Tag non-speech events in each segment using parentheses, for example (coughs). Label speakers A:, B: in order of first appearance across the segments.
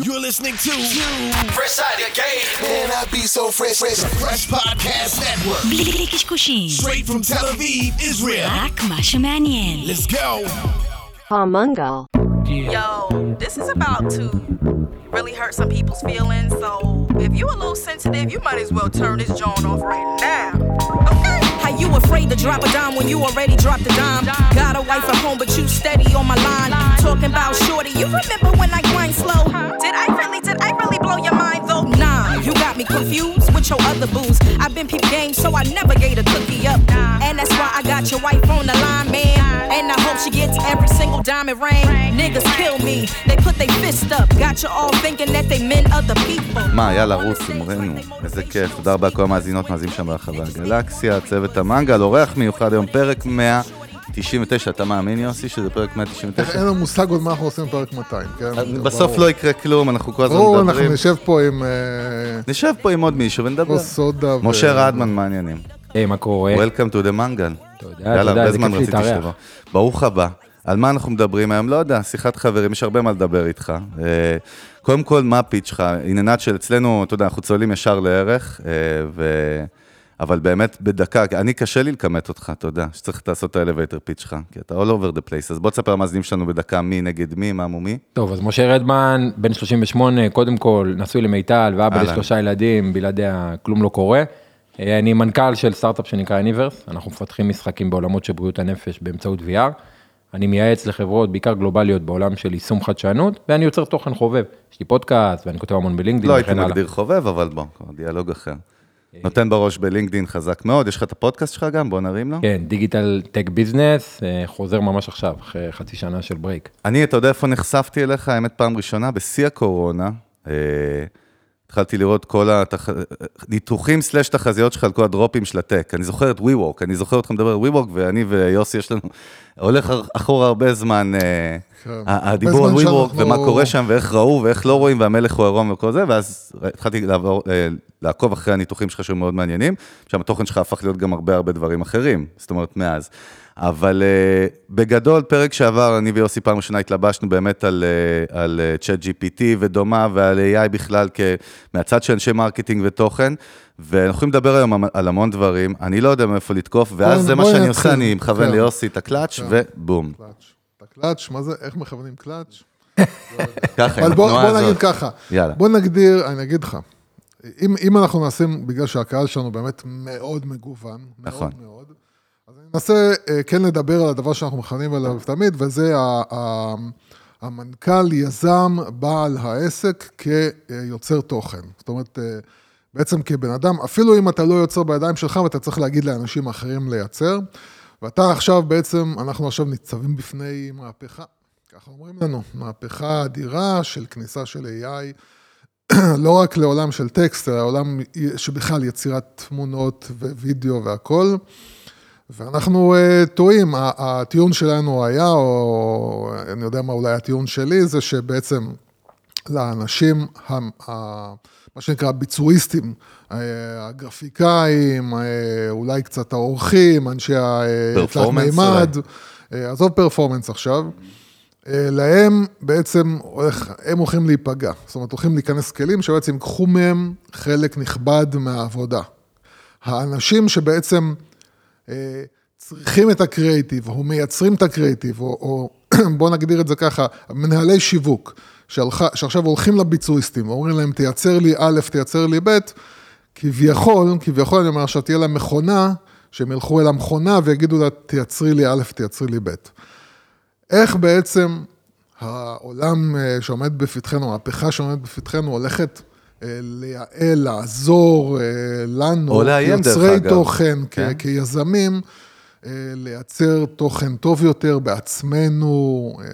A: You're listening to Fresh Out of Game. Man, I be so fresh. Fresh, fresh Podcast Network. Straight from Tel Aviv, Israel. Let's go.
B: Palmungal.
C: Yo, this is about to really hurt some people's feelings. So if you're a little sensitive, you might as well turn this joint off right now. Okay.
D: You afraid to drop a dime when you already dropped a dime? Got a wife at home, but you steady on my line. Talking about shorty, you remember when I grind slow?
C: Did I really, did I really
D: me confused with your other booze. I've been peep game, so I never gave a cookie up. And that's why I got your wife on the line, man. And I hope she gets every single diamond ring. Niggas kill me, they put their fist up. Got you all thinking that they meant other people.
E: מה, יאללה, רוץ, אמרנו. איזה כיף. תודה רבה לכל המאזינות, מאזינים שם ברחבי הגלקסיה, צוות המנגל, אורח מיוחד היום, פרק 199. אתה מאמין, יוסי, שזה פרק 199?
F: אין לנו מושג עוד מה אנחנו עושים בפרק 200, כן?
E: בסוף
F: ברור.
E: לא יקרה כלום, אנחנו כל הזמן
F: ברור, אנחנו
E: מדברים.
F: נשב פה עם אה,
E: נשב פה עם עוד מישהו ונדבר. משה רדמן, מה העניינים?
G: היי, מה קורה?
E: Welcome to the מנגל.
G: תודה,
E: יאללה,
G: תודה,
E: זמן
G: כיף
E: רציתי
G: להתארח.
E: שתבוא. ברוך הבא. על מה אנחנו מדברים היום? לא יודע, שיחת חברים, יש הרבה מה לדבר איתך. אה, קודם כל, מה הפיץ' שלך? עניינת של אצלנו, אתה יודע, אנחנו צוללים ישר לערך, אה, ו... אבל באמת בדקה, אני קשה לי לכמת אותך, אתה יודע, שצריך לעשות את האלווייטר פיץ' שלך, כי אתה all over the place, אז בוא תספר למאזינים שלנו בדקה מי נגד מי, מה מו מי.
G: טוב, אז משה רדמן, בן 38, קודם כל, נשוי למיטל, ואבא. לשלושה ילדים, בלעדיה כלום לא קורה. אה, אני מנכ"ל של סטארט-אפ שנקרא Universe, אנחנו מפתחים משחקים בעולמות של בריאות הנפש באמצעות VR. אני מייעץ לחברות, בעיקר גלובליות, בעולם של יישום חדשנות, ואני יוצר תוכן חובב. יש לי פודקאסט, ואני כותב המון בלינקדאין
E: לא הייתי
G: וכן הלאה.
E: מגדיר חובב, אבל בוא, דיאלוג אחר. נותן בראש בלינקדין חזק מאוד, יש לך את הפודקאסט שלך גם, בוא נרים לו.
G: כן, Digital Tech Business, אה, חוזר ממש עכשיו, אחרי חצי שנה של break.
E: אני, אתה יודע איפה נחשפתי אליך, האמת, פעם ראשונה, בשיא הקורונה. התחלתי לראות כל הניתוחים סלש תחזיות שלך על כל ה drop ים של ה tech. אני זוכר את WeWork, אני זוכר אותך מדבר על WeWork, ואני ויוסי יש לנו, הולך אחורה הרבה זמן, אה,
F: כן.
E: הדיבור על WeWork, ומה קורה שם, ואיך ראו, ואיך לא רואים, והמלך הוא עירום וכל זה, ואז התחלתי לעבור, אה, לעקוב אחרי הניתוחים שלך שהיו מאוד מעניינים, שם התוכן שלך הפך להיות גם הרבה הרבה דברים אחרים, זאת אומרת, מאז. אבל uh, בגדול, פרק שעבר, אני ויוסי פעם ראשונה התלבשנו באמת על, uh, על uh, ChatGPT ודומה ועל AI בכלל כ- מהצד של אנשי marketing ותוכן, ואנחנו יכולים לדבר היום על- המון דברים, אני לא יודע מאיפה לתקוף, ואז זה מה שאני
F: נתחיל.
E: עושה, אני מכוון
F: כן.
E: ליוסי את הקלאץ'
F: כן.
E: ובום.
F: קלאץ'. את הקלאץ', מה זה, איך מכוונים קלאץ'?
E: ככה,
F: אבל בוא בוא נגיד. ככה,
E: יאללה.
F: בוא נגדיר, אני אגיד לך, אם אם אנחנו נשים, בגלל שהקהל שלנו באמת מאוד מגוון,
E: נכון.
F: מאוד מאוד, אנסה אה, כן לדבר על הדבר שאנחנו מכנים עליו תמיד, וזה המנכ"ל, יזם, בעל העסק כיוצר תוכן. זאת אומרת, אה, בעצם כבן אדם, אפילו אם אתה לא יוצר בידיים שלך ואתה צריך להגיד לאנשים אחרים לייצר, ואתה עכשיו בעצם, אנחנו עכשיו ניצבים בפני מהפכה, ככה אומרים לנו, מהפכה אדירה של כניסה של AI. (clears throat) לא רק לעולם של טקסט, אלא עולם שבכלל יצירת תמונות ווידאו והכל. ואנחנו uh, טועים, הטיעון שלנו היה, או אני יודע מה אולי הטיעון שלי, זה שבעצם לאנשים, מה שנקרא ביצועיסטים, אה, הגרפיקאים, אה, אולי קצת האורחים, אנשי התלת
E: פרפורמנס
F: מימד, עזוב פרפורמנס עכשיו, להם בעצם הולך, הם הולכים להיפגע. זאת אומרת, הולכים להיכנס כלים שבעצם ייקחו מהם חלק נכבד מהעבודה. האנשים שבעצם צריכים את הקריאיטיב, או מייצרים את הקריאיטיב, או, או (clears throat) בואו נגדיר את זה ככה, מנהלי שיווק, שהלכה, שעכשיו הולכים לביצועיסטים, ואומרים להם, תייצר לי א', תייצר לי ב', כביכול, כביכול אני אומר, עכשיו תהיה להם מכונה, שהם ילכו אל המכונה ויגידו לה, תייצרי לי א', תייצרי לי ב'. איך בעצם העולם אה, שעומד בפתחנו, המהפכה שעומדת בפתחנו, הולכת אה, לייעל, לעזור אה, לנו,
E: או לאיים, דרך אגב.
F: תוכן, כ-
E: כן.
F: כיזמים, אה, לייצר תוכן טוב יותר בעצמנו. אה,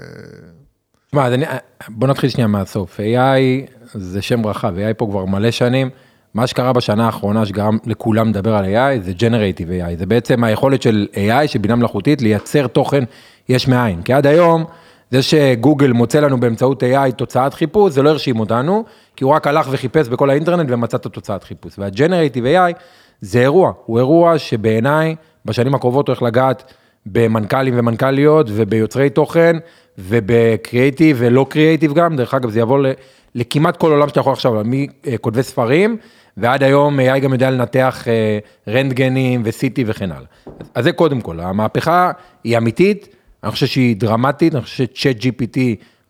G: תשמע, אז אני- בוא נתחיל שנייה מהסוף. AI זה שם רחב, AI פה כבר מלא שנים. מה שקרה בשנה האחרונה שגרם לכולם לדבר על AI זה Generative AI, זה בעצם היכולת של AI, של בינה מלאכותית, לייצר תוכן יש מאין. כי עד היום, זה שגוגל מוצא לנו באמצעות AI תוצאת חיפוש, זה לא הרשים אותנו, כי הוא רק הלך וחיפש בכל האינטרנט ומצא את התוצאת חיפוש. וה-Generative AI זה אירוע, הוא אירוע שבעיניי בשנים הקרובות הולך לגעת במנכ"לים ומנכ"ליות וביוצרי תוכן ובקריאיטיב ולא קריאיטיב גם, דרך אגב זה יבוא לכמעט כל עולם שאתה יכול עכשיו, מכותבי ספרים, ועד היום AI גם יודע לנתח אה, רנטגנים וסיטי וכן הלאה. אז זה קודם כל, המהפכה היא אמיתית, אני חושב שהיא דרמטית, אני חושב שצ'אט GPT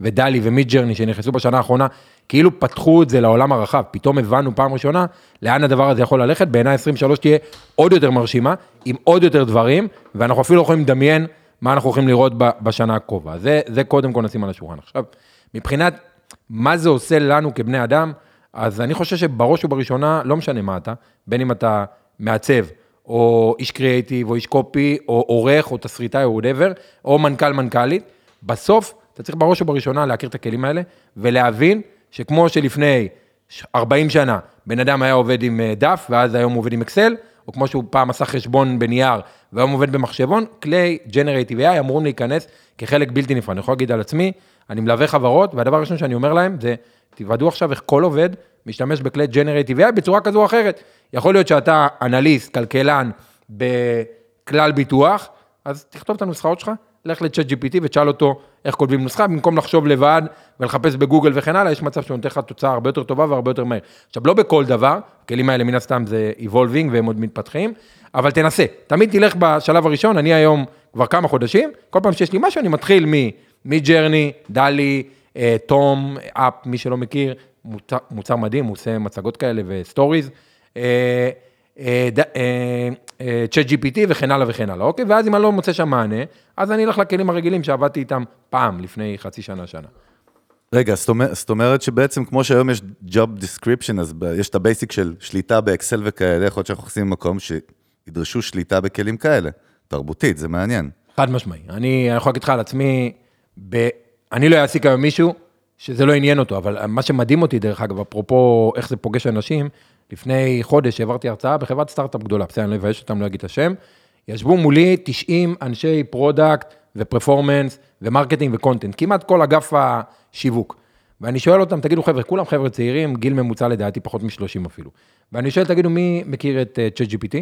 G: ודלי ומיד ג'רני שנכנסו בשנה האחרונה, כאילו פתחו את זה לעולם הרחב, פתאום הבנו פעם ראשונה לאן הדבר הזה יכול ללכת, בעיניי 23 תהיה עוד יותר מרשימה, עם עוד יותר דברים, ואנחנו אפילו לא יכולים לדמיין מה אנחנו הולכים לראות בשנה הקרובה. זה, זה קודם כל נשים על השולחן. עכשיו, מבחינת מה זה עושה לנו כבני אדם, אז אני חושב שבראש ובראשונה, לא משנה מה אתה, בין אם אתה מעצב, או איש קריאייטיב, או איש copy, או עורך, או תסריטאי, או whatever, או מנכ"ל, מנכ"לית, בסוף אתה צריך בראש ובראשונה להכיר את הכלים האלה, ולהבין שכמו שלפני 40 שנה בן אדם היה עובד עם אה, דף, ואז היום הוא עובד עם אקסל, או כמו שהוא פעם עשה חשבון בנייר, והיום עובד במחשבון, כלי Generative AI אמורים להיכנס כחלק בלתי נפרד. אני יכול להגיד על עצמי, אני מלווה חברות, והדבר הראשון שאני אומר להם זה, תוודאו עכשיו איך כל עובד משתמש בכלי Generative AI בצורה כזו או אחרת. יכול להיות שאתה אנליסט, כלכלן בכלל ביטוח, אז תכתוב את הנוסחאות שלך, לך ל ChatGPT ותשאל אותו איך כותבים נוסחה, במקום לחשוב לבד ולחפש בגוגל וכן הלאה, יש מצב שהוא נותן לך תוצאה הרבה יותר טובה והרבה יותר מהר. עכשיו, לא בכל דבר, הכלים האלה מן הסתם זה evolving והם עוד מתפתחים, אבל תנסה, תמיד תלך בשלב הראשון, אני היום כבר כמה חודשים, כל פעם שיש לי משהו, אני מתחיל מ Midjourney, DALL-E, Tome app, מי שלא מכיר, מוצר, מוצר מדהים, הוא עושה מצגות כאלה וסטוריז. אה, ChatGPT וכן הלאה וכן הלאה, אוקיי? ואז אם אני לא מוצא שם מענה, אז אני אלך לכלים הרגילים שעבדתי איתם פעם, לפני חצי שנה, שנה.
E: רגע, זאת אומר- זאת אומרת שבעצם כמו שהיום יש Job Description, אז יש את ה basic של שליטה באקסל וכאלה, יכול להיות שאנחנו נכנסים למקום שידרשו שליטה בכלים כאלה. תרבותית, זה מעניין.
G: חד משמעי. אני אני יכול להגיד לך על עצמי, ב... אני לא אעסיק היום מישהו שזה לא עניין אותו, אבל מה שמדהים אותי, דרך אגב, אפרופו איך זה פוגש אנשים, לפני חודש העברתי הרצאה בחברת סטארט-אפ גדולה, בסדר, אני לא אבייש אותם, לא אגיד את השם, ישבו מולי 90 אנשי product ו performance ו marketing ו content, כמעט כל אגף השיווק. ואני שואל אותם, תגידו חבר'ה, כולם חבר'ה צעירים, גיל ממוצע לדעתי פחות מ-30 אפילו. ואני שואל, תגידו, מי מכיר את uh, ChatGPT?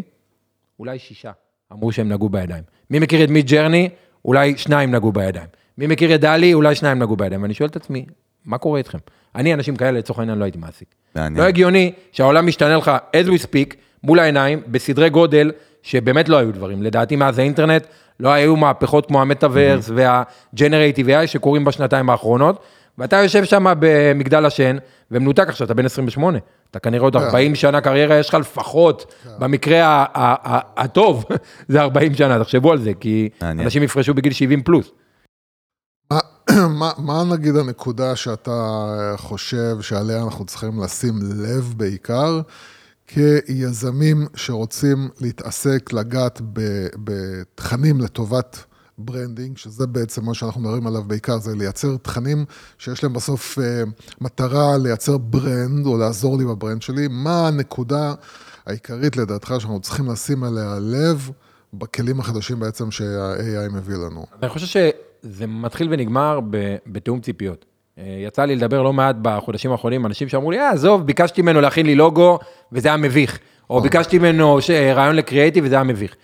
G: אולי שישה אמרו שהם נגעו בידיים. מי מכיר את Midjourney? אולי שניים נגעו בידיים. מי מכיר את DALL-E? אולי שניים נגעו בידיים. ואני שואל את עצמי, מה קורה איתכם? אני, אנשים כאלה, לצורך העניין, לא הייתי מעסיק.
E: מעניין.
G: לא הגיוני שהעולם משתנה לך, as we speak, מול העיניים, בסדרי גודל, שבאמת לא היו דברים. לדעתי, מאז האינטרנט, לא היו מהפכות כמו המטאוורס וה-Generative AI שקורים בשנתיים האחרונות, ואתה יושב שם במגדל השן, ומנותק עכשיו, אתה בן 28. אתה כנראה עוד 40 שנה קריירה, יש לך לפחות, במקרה ה- ה- ה- הטוב, (laughs) זה 40 שנה, תחשבו על זה, כי. אנשים יפרשו בגיל 70 פלוס. (clears throat)
F: מה, מה, נגיד הנקודה שאתה חושב שעליה אנחנו צריכים לשים לב בעיקר, כיזמים שרוצים להתעסק, לגעת בתכנים לטובת branding, שזה בעצם מה שאנחנו מדברים עליו בעיקר, זה לייצר תכנים שיש להם בסוף אה, מטרה לייצר brand, או לעזור לי ב brand שלי. מה הנקודה העיקרית לדעתך שאנחנו צריכים לשים עליה לב בכלים החדשים בעצם שה-AI מביא לנו?
G: אני חושב שזה מתחיל ונגמר בתיאום ציפיות. אה, יצא לי לדבר לא מעט בחודשים האחרונים, אנשים שאמרו לי, אה, עזוב, ביקשתי ממנו להכין לי לוגו, וזה היה מביך. או ביקשתי ממנו ש- רעיון לקריאייטיב, וזה היה מביך.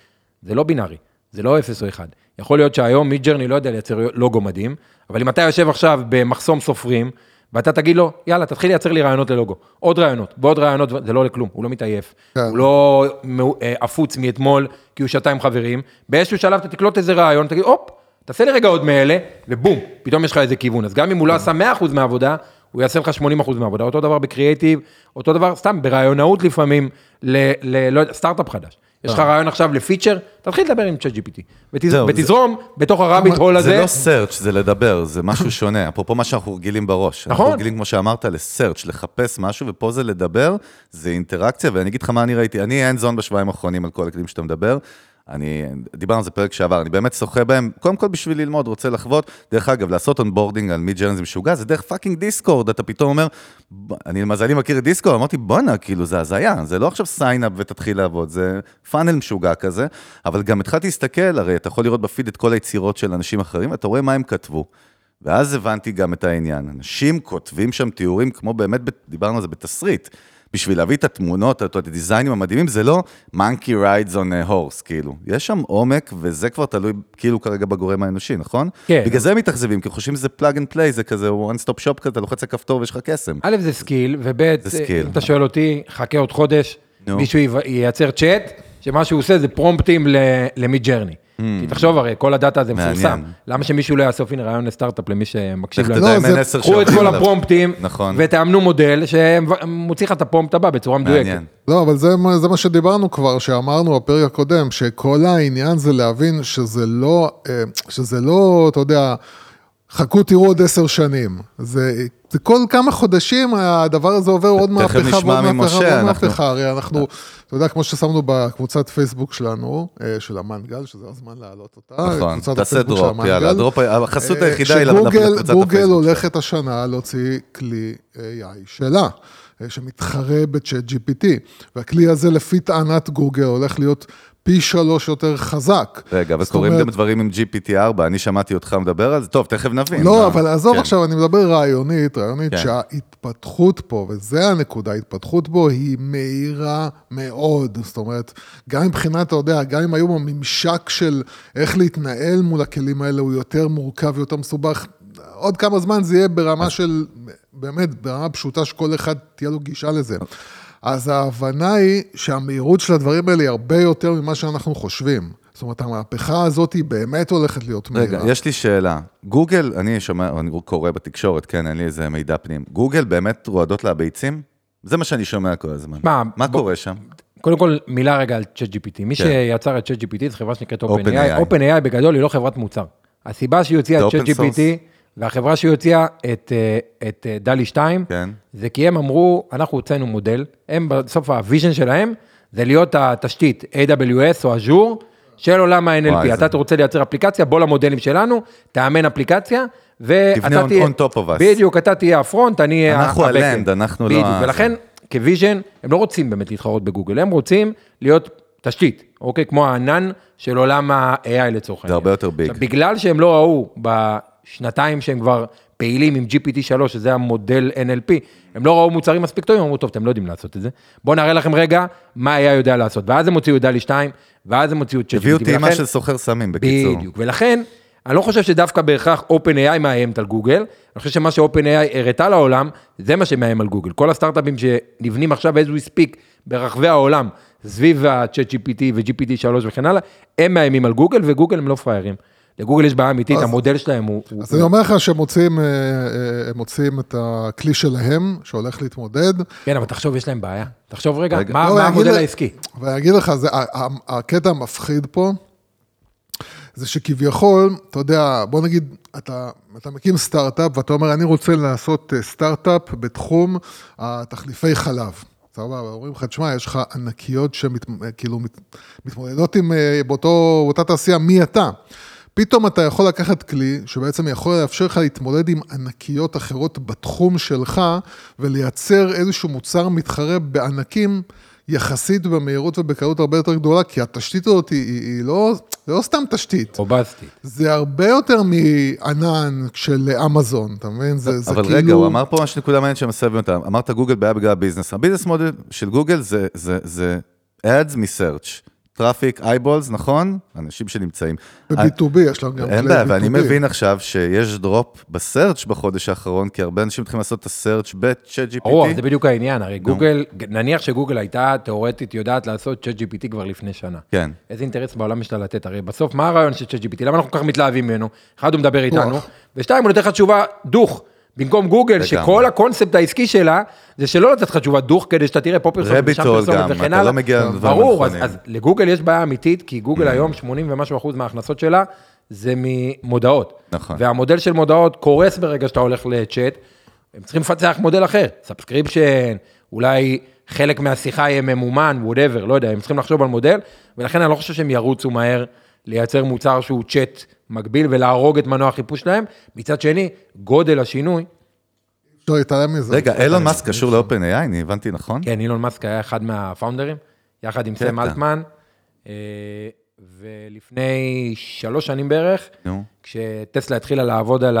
G: זה לא בינארי, זה לא 0 או 1. יכול להיות שהיום מידג'רני לא יודע לייצר לוגו מדהים, אבל אם אתה יושב עכשיו במחסום סופרים, ואתה תגיד לו, יאללה, תתחיל לייצר לי רעיונות ללוגו. עוד רעיונות, ועוד רעיונות, זה לא לכלום, הוא לא מתעייף.
F: כן.
G: הוא לא אה, עפוץ מאתמול, כי הוא שתה עם חברים. באיזשהו שלב אתה תקלוט איזה רעיון, תגיד, הופ, תעשה לי רגע עוד מאלה, ובום, פתאום יש לך איזה כיוון. אז גם אם הוא לא עשה 100% מהעבודה, הוא יעשה לך 80% מהעבודה. אותו דבר בקריאייטיב, אותו דבר סתם ברעיונאות לפעמים, ל... ל לא חדש. יש לך רעיון עכשיו לפיצ'ר, תתחיל לדבר עם צ'אט GPT. ותזרום בתוך הרביט הול הזה.
E: זה לא search, זה לדבר, זה משהו שונה. אפרופו מה שאנחנו רגילים בראש. אנחנו
G: נכון.
E: רגילים, כמו שאמרת, ל search, לחפש משהו, ופה זה לדבר, זה אינטראקציה, ואני אגיד לך מה אני ראיתי. אני hands on בשבועיים האחרונים על כל הכלים שאתה מדבר. אני, דיברנו על זה פרק שעבר, אני באמת שוחה בהם, קודם כל בשביל ללמוד, רוצה לחוות. דרך אגב, לעשות onboarding על Midjourney זה משוגע, זה דרך fucking Discord, אתה פתאום אומר, אני למזלי מכיר את Discord, אמרתי, בואנה, כאילו, זה הזיה, זה לא עכשיו sign up ותתחיל לעבוד, זה פאנל משוגע כזה, אבל גם התחלתי להסתכל, הרי אתה יכול לראות בפיד את כל היצירות של אנשים אחרים, אתה רואה מה הם כתבו. ואז הבנתי גם את העניין. אנשים כותבים שם תיאורים כמו באמת, דיברנו על זה בתסריט. בשביל להביא את התמונות, את ה design ים המדהימים, זה לא monkey rides on a horse, כאילו. יש שם עומק, וזה כבר תלוי, כאילו, כרגע בגורם האנושי, נכון?
G: כן.
E: בגלל זה הם מתאכזבים, כי חושבים שזה plug and play, זה כזה one stop shop כזה, אתה לוחץ על כפתור ויש לך קסם.
G: א' זה skill, וב'
E: skill.
G: אם אתה שואל אותי, חכה עוד חודש. מישהו ייצר צ'אט, שמה שהוא עושה זה פרומפטים למיד ג'רני. כי תחשוב הרי, כל הדאטה הזה. מפורסם. למה שמישהו לא יאסוף, הנה רעיון לסטארט-אפ למי שמקשיב.
E: תדע
F: לא,
G: קחו את כל. הפרומפטים,
E: נכון.
G: ותאמנו מודל שמוציא לך את הפרומפט הבא בצורה מדויקת.
F: לא, אבל זה, מה- זה מה שדיברנו כבר, שאמרנו בפרק הקודם, שכל העניין זה להבין שזה לא, אה, שזה לא, אתה יודע, חכו תראו עוד עשר שנים. זה, זה כל כמה חודשים הדבר הזה עובר עוד מהפכה ועוד מהפכה ועוד
E: אנחנו-
F: מהפכה. הרי אנחנו, אתה יודע, כמו ששמנו בקבוצת פייסבוק שלנו, אה, של המנגל, שזה הזמן להעלות אותה.
E: נכון, תעשה דרופ, יאללה,
F: המנגל.
E: הדרופ, החסות
F: אה,
E: היחידה היא
F: שגוגל-
E: לקבוצת הפייסבוק
F: הולכת השנה להוציא כלי AI שלה, אה, שמתחרה בצ'אט GPT, והכלי הזה לפי טענת גוגל הולך להיות פי שלוש יותר חזק.
E: רגע, אבל
F: אומרת-
E: גם דברים עם GPT-4, אני שמעתי אותך מדבר על זה, טוב, תכף נבין.
F: לא,
E: מה-
F: אבל עזוב
E: כן.
F: עכשיו, אני מדבר רעיונית, רעיונית
E: כן.
F: שההתפתחות פה, וזה הנקודה, ההתפתחות בו היא מהירה מאוד. זאת אומרת, גם מבחינת, אתה יודע, גם אם היום הממשק של איך להתנהל מול הכלים האלה הוא יותר מורכב ויותר מסובך, עוד כמה זמן זה יהיה ברמה של, באמת, ברמה פשוטה שכל אחד תהיה לו גישה לזה. אז ההבנה היא שהמהירות של הדברים האלה היא הרבה יותר ממה שאנחנו חושבים. זאת אומרת, המהפכה הזאת היא באמת הולכת להיות מהירה.
E: רגע, יש לי שאלה. גוגל, אני שומע, אני קורא בתקשורת, כן, אין לי איזה מידע פנים. גוגל באמת רועדות לה ביצים? זה מה שאני שומע כל הזמן.
G: מה,
E: מה
G: בוא-
E: קורה שם?
G: קודם כל, מילה רגע על צ'אט GPT. מי
E: כן.
G: שיצר את צ'אט GPT זו חברה שנקראת
E: OpenAI.
G: OpenAI. בגדול היא לא חברת מוצר. הסיבה שהיא הוציאה את צ'אט
E: open source.
G: GPT, והחברה שהיא הוציאה את, אה, את אה, DALL-E 2,
E: כן.
G: זה כי הם אמרו, אנחנו הוצאנו מודל, הם בסוף ה vision שלהם, זה להיות התשתית AWS או Azure של עולם ה-NLP.
E: זה-
G: אתה רוצה לייצר אפליקציה, בוא למודלים שלנו, תאמן אפליקציה, ואתה
E: תבנה on-
G: תהיה...
E: top of us.
G: בדיוק, אתה תהיה הפרונט, אני אהיה
E: אנחנו. ה-land, אנחנו לא
G: בדיוק, ולכן, כוויז'ן, הם לא רוצים באמת להתחרות בגוגל, הם רוצים להיות תשתית, אוקיי? כמו הענן של עולם ה-AI לצורך העניין.
E: הרבה יותר ביג.
G: עכשיו, בגלל שהם לא ראו בשנתיים שהם כבר פעילים עם GPT-3, שזה המודל NLP, הם לא ראו מוצרים מספיק טובים, אמרו, טוב, אתם לא יודעים לעשות את זה, בואו נראה לכם רגע מה AI יודע לעשות. ואז הם הוציאו את דלי 2, ואז הם הוציאו את ChatGPT.
E: הביאו טעימה של סוחר סמים, בקיצור.
G: בדיוק, ולכן, אני לא חושב שדווקא בהכרח OpenAI מאיימת על גוגל, אני חושב שמה ש-OpenAI הראתה לעולם, זה מה שמאיים על גוגל. כל הסטארט-אפים שנבנים עכשיו as we speak ברחבי העולם, סביב ה-Chat GPT ו-GPT 3 וכן הלאה, הם מאיימים על גוגל, וגוגל הם לא פראיירים. לגוגל יש בעיה אמיתית,
F: אז-
G: המודל שלהם הוא... הוא-
F: אז אני אומר לך שהם מוצאים, אה, אה, הם מוצאים את הכלי שלהם, שהולך להתמודד,
G: כן, אבל תחשוב, יש להם בעיה. תחשוב רגע,
E: רגע.
G: מה
F: לא,
G: מה המודל
F: לה-
G: העסקי?
F: ואני אגיד לך, זה, הקטע המפחיד פה, זה שכביכול, אתה יודע, בוא נגיד, אתה, אתה מקים סטארט-אפ ואתה אומר, אני רוצה לעשות אה, סטארט-אפ בתחום התחליפי חלב. סבבה, אומרים לך, תשמע, יש לך ענקיות שכאילו מת, מתמודדות עם, באותו, באותה תעשייה, מי אתה? פתאום אתה יכול לקחת כלי שבעצם יכול לאפשר לך להתמודד עם ענקיות אחרות בתחום שלך ולייצר איזשהו מוצר מתחרה בענקים יחסית במהירות ובקלות הרבה יותר גדולה, כי התשתית הזאת היא, היא, היא לא, זה לא סתם תשתית,
G: robust.
F: זה הרבה יותר מענן של אמזון, אתה מבין? זה, זה
E: אבל
F: כאילו...
E: רגע, הוא אמר פה משהו נקודה מעניינת שמסב אותה. אמרת גוגל בעיה בגלל ה business. ה business model של גוגל זה, זה, זה ads מ-search. traffic, eyeballs, נכון? אנשים שנמצאים.
F: ב-B2B יש להם גם
E: אין
F: כלי
E: בעיה, ואני
F: B2B.
E: מבין עכשיו שיש drop ב search בחודש האחרון, כי הרבה אנשים מתחילים לעשות את ה search בצ'אט GPT.
G: ברור, זה בדיוק העניין, הרי גוגל, נניח שגוגל הייתה תיאורטית יודעת לעשות צ'אט GPT כבר לפני שנה.
E: כן.
G: איזה אינטרס בעולם יש לה לתת? הרי בסוף, מה הרעיון של צ'אט GPT? למה אנחנו כל כך מתלהבים ממנו? אחד, הוא מדבר איתנו, ושתיים, הוא נותן לך תשובה דוך. במקום גוגל. שכל הקונספט העסקי שלה, זה שלא לתת לך תשובה דוך, כדי שאתה תראה פה פרסומת ושם פרסומת
E: גם,
G: וכן
E: אתה
G: הלאה.
E: לא מגיע לדברים
G: ברור, אז. אז לגוגל יש בעיה אמיתית, כי גוגל היום, 80 ומשהו אחוז מההכנסות שלה, זה ממודעות.
E: נכון.
G: והמודל של מודעות קורס ברגע שאתה הולך לצ'אט, הם צריכים לפצח מודל אחר, subscription, אולי חלק מהשיחה יהיה ממומן, whatever, לא יודע, הם צריכים לחשוב על מודל, ולכן אני לא חושב שהם ירוצו מהר לייצר מוצר שהוא צ'אט מקביל ולהרוג את מנוע החיפוש שלהם. מצד שני, גודל השינוי,
F: אפשר להתעלם מזה.
E: רגע, אילון מאסק קשור ל-OpenAI, אני הבנתי נכון?
G: כן, אילון מאסק היה אחד מהפאונדרים, יחד עם. סם אלטמן, אה, ולפני שלוש שנים בערך,
E: נו.
G: כשטסלה התחילה לעבוד על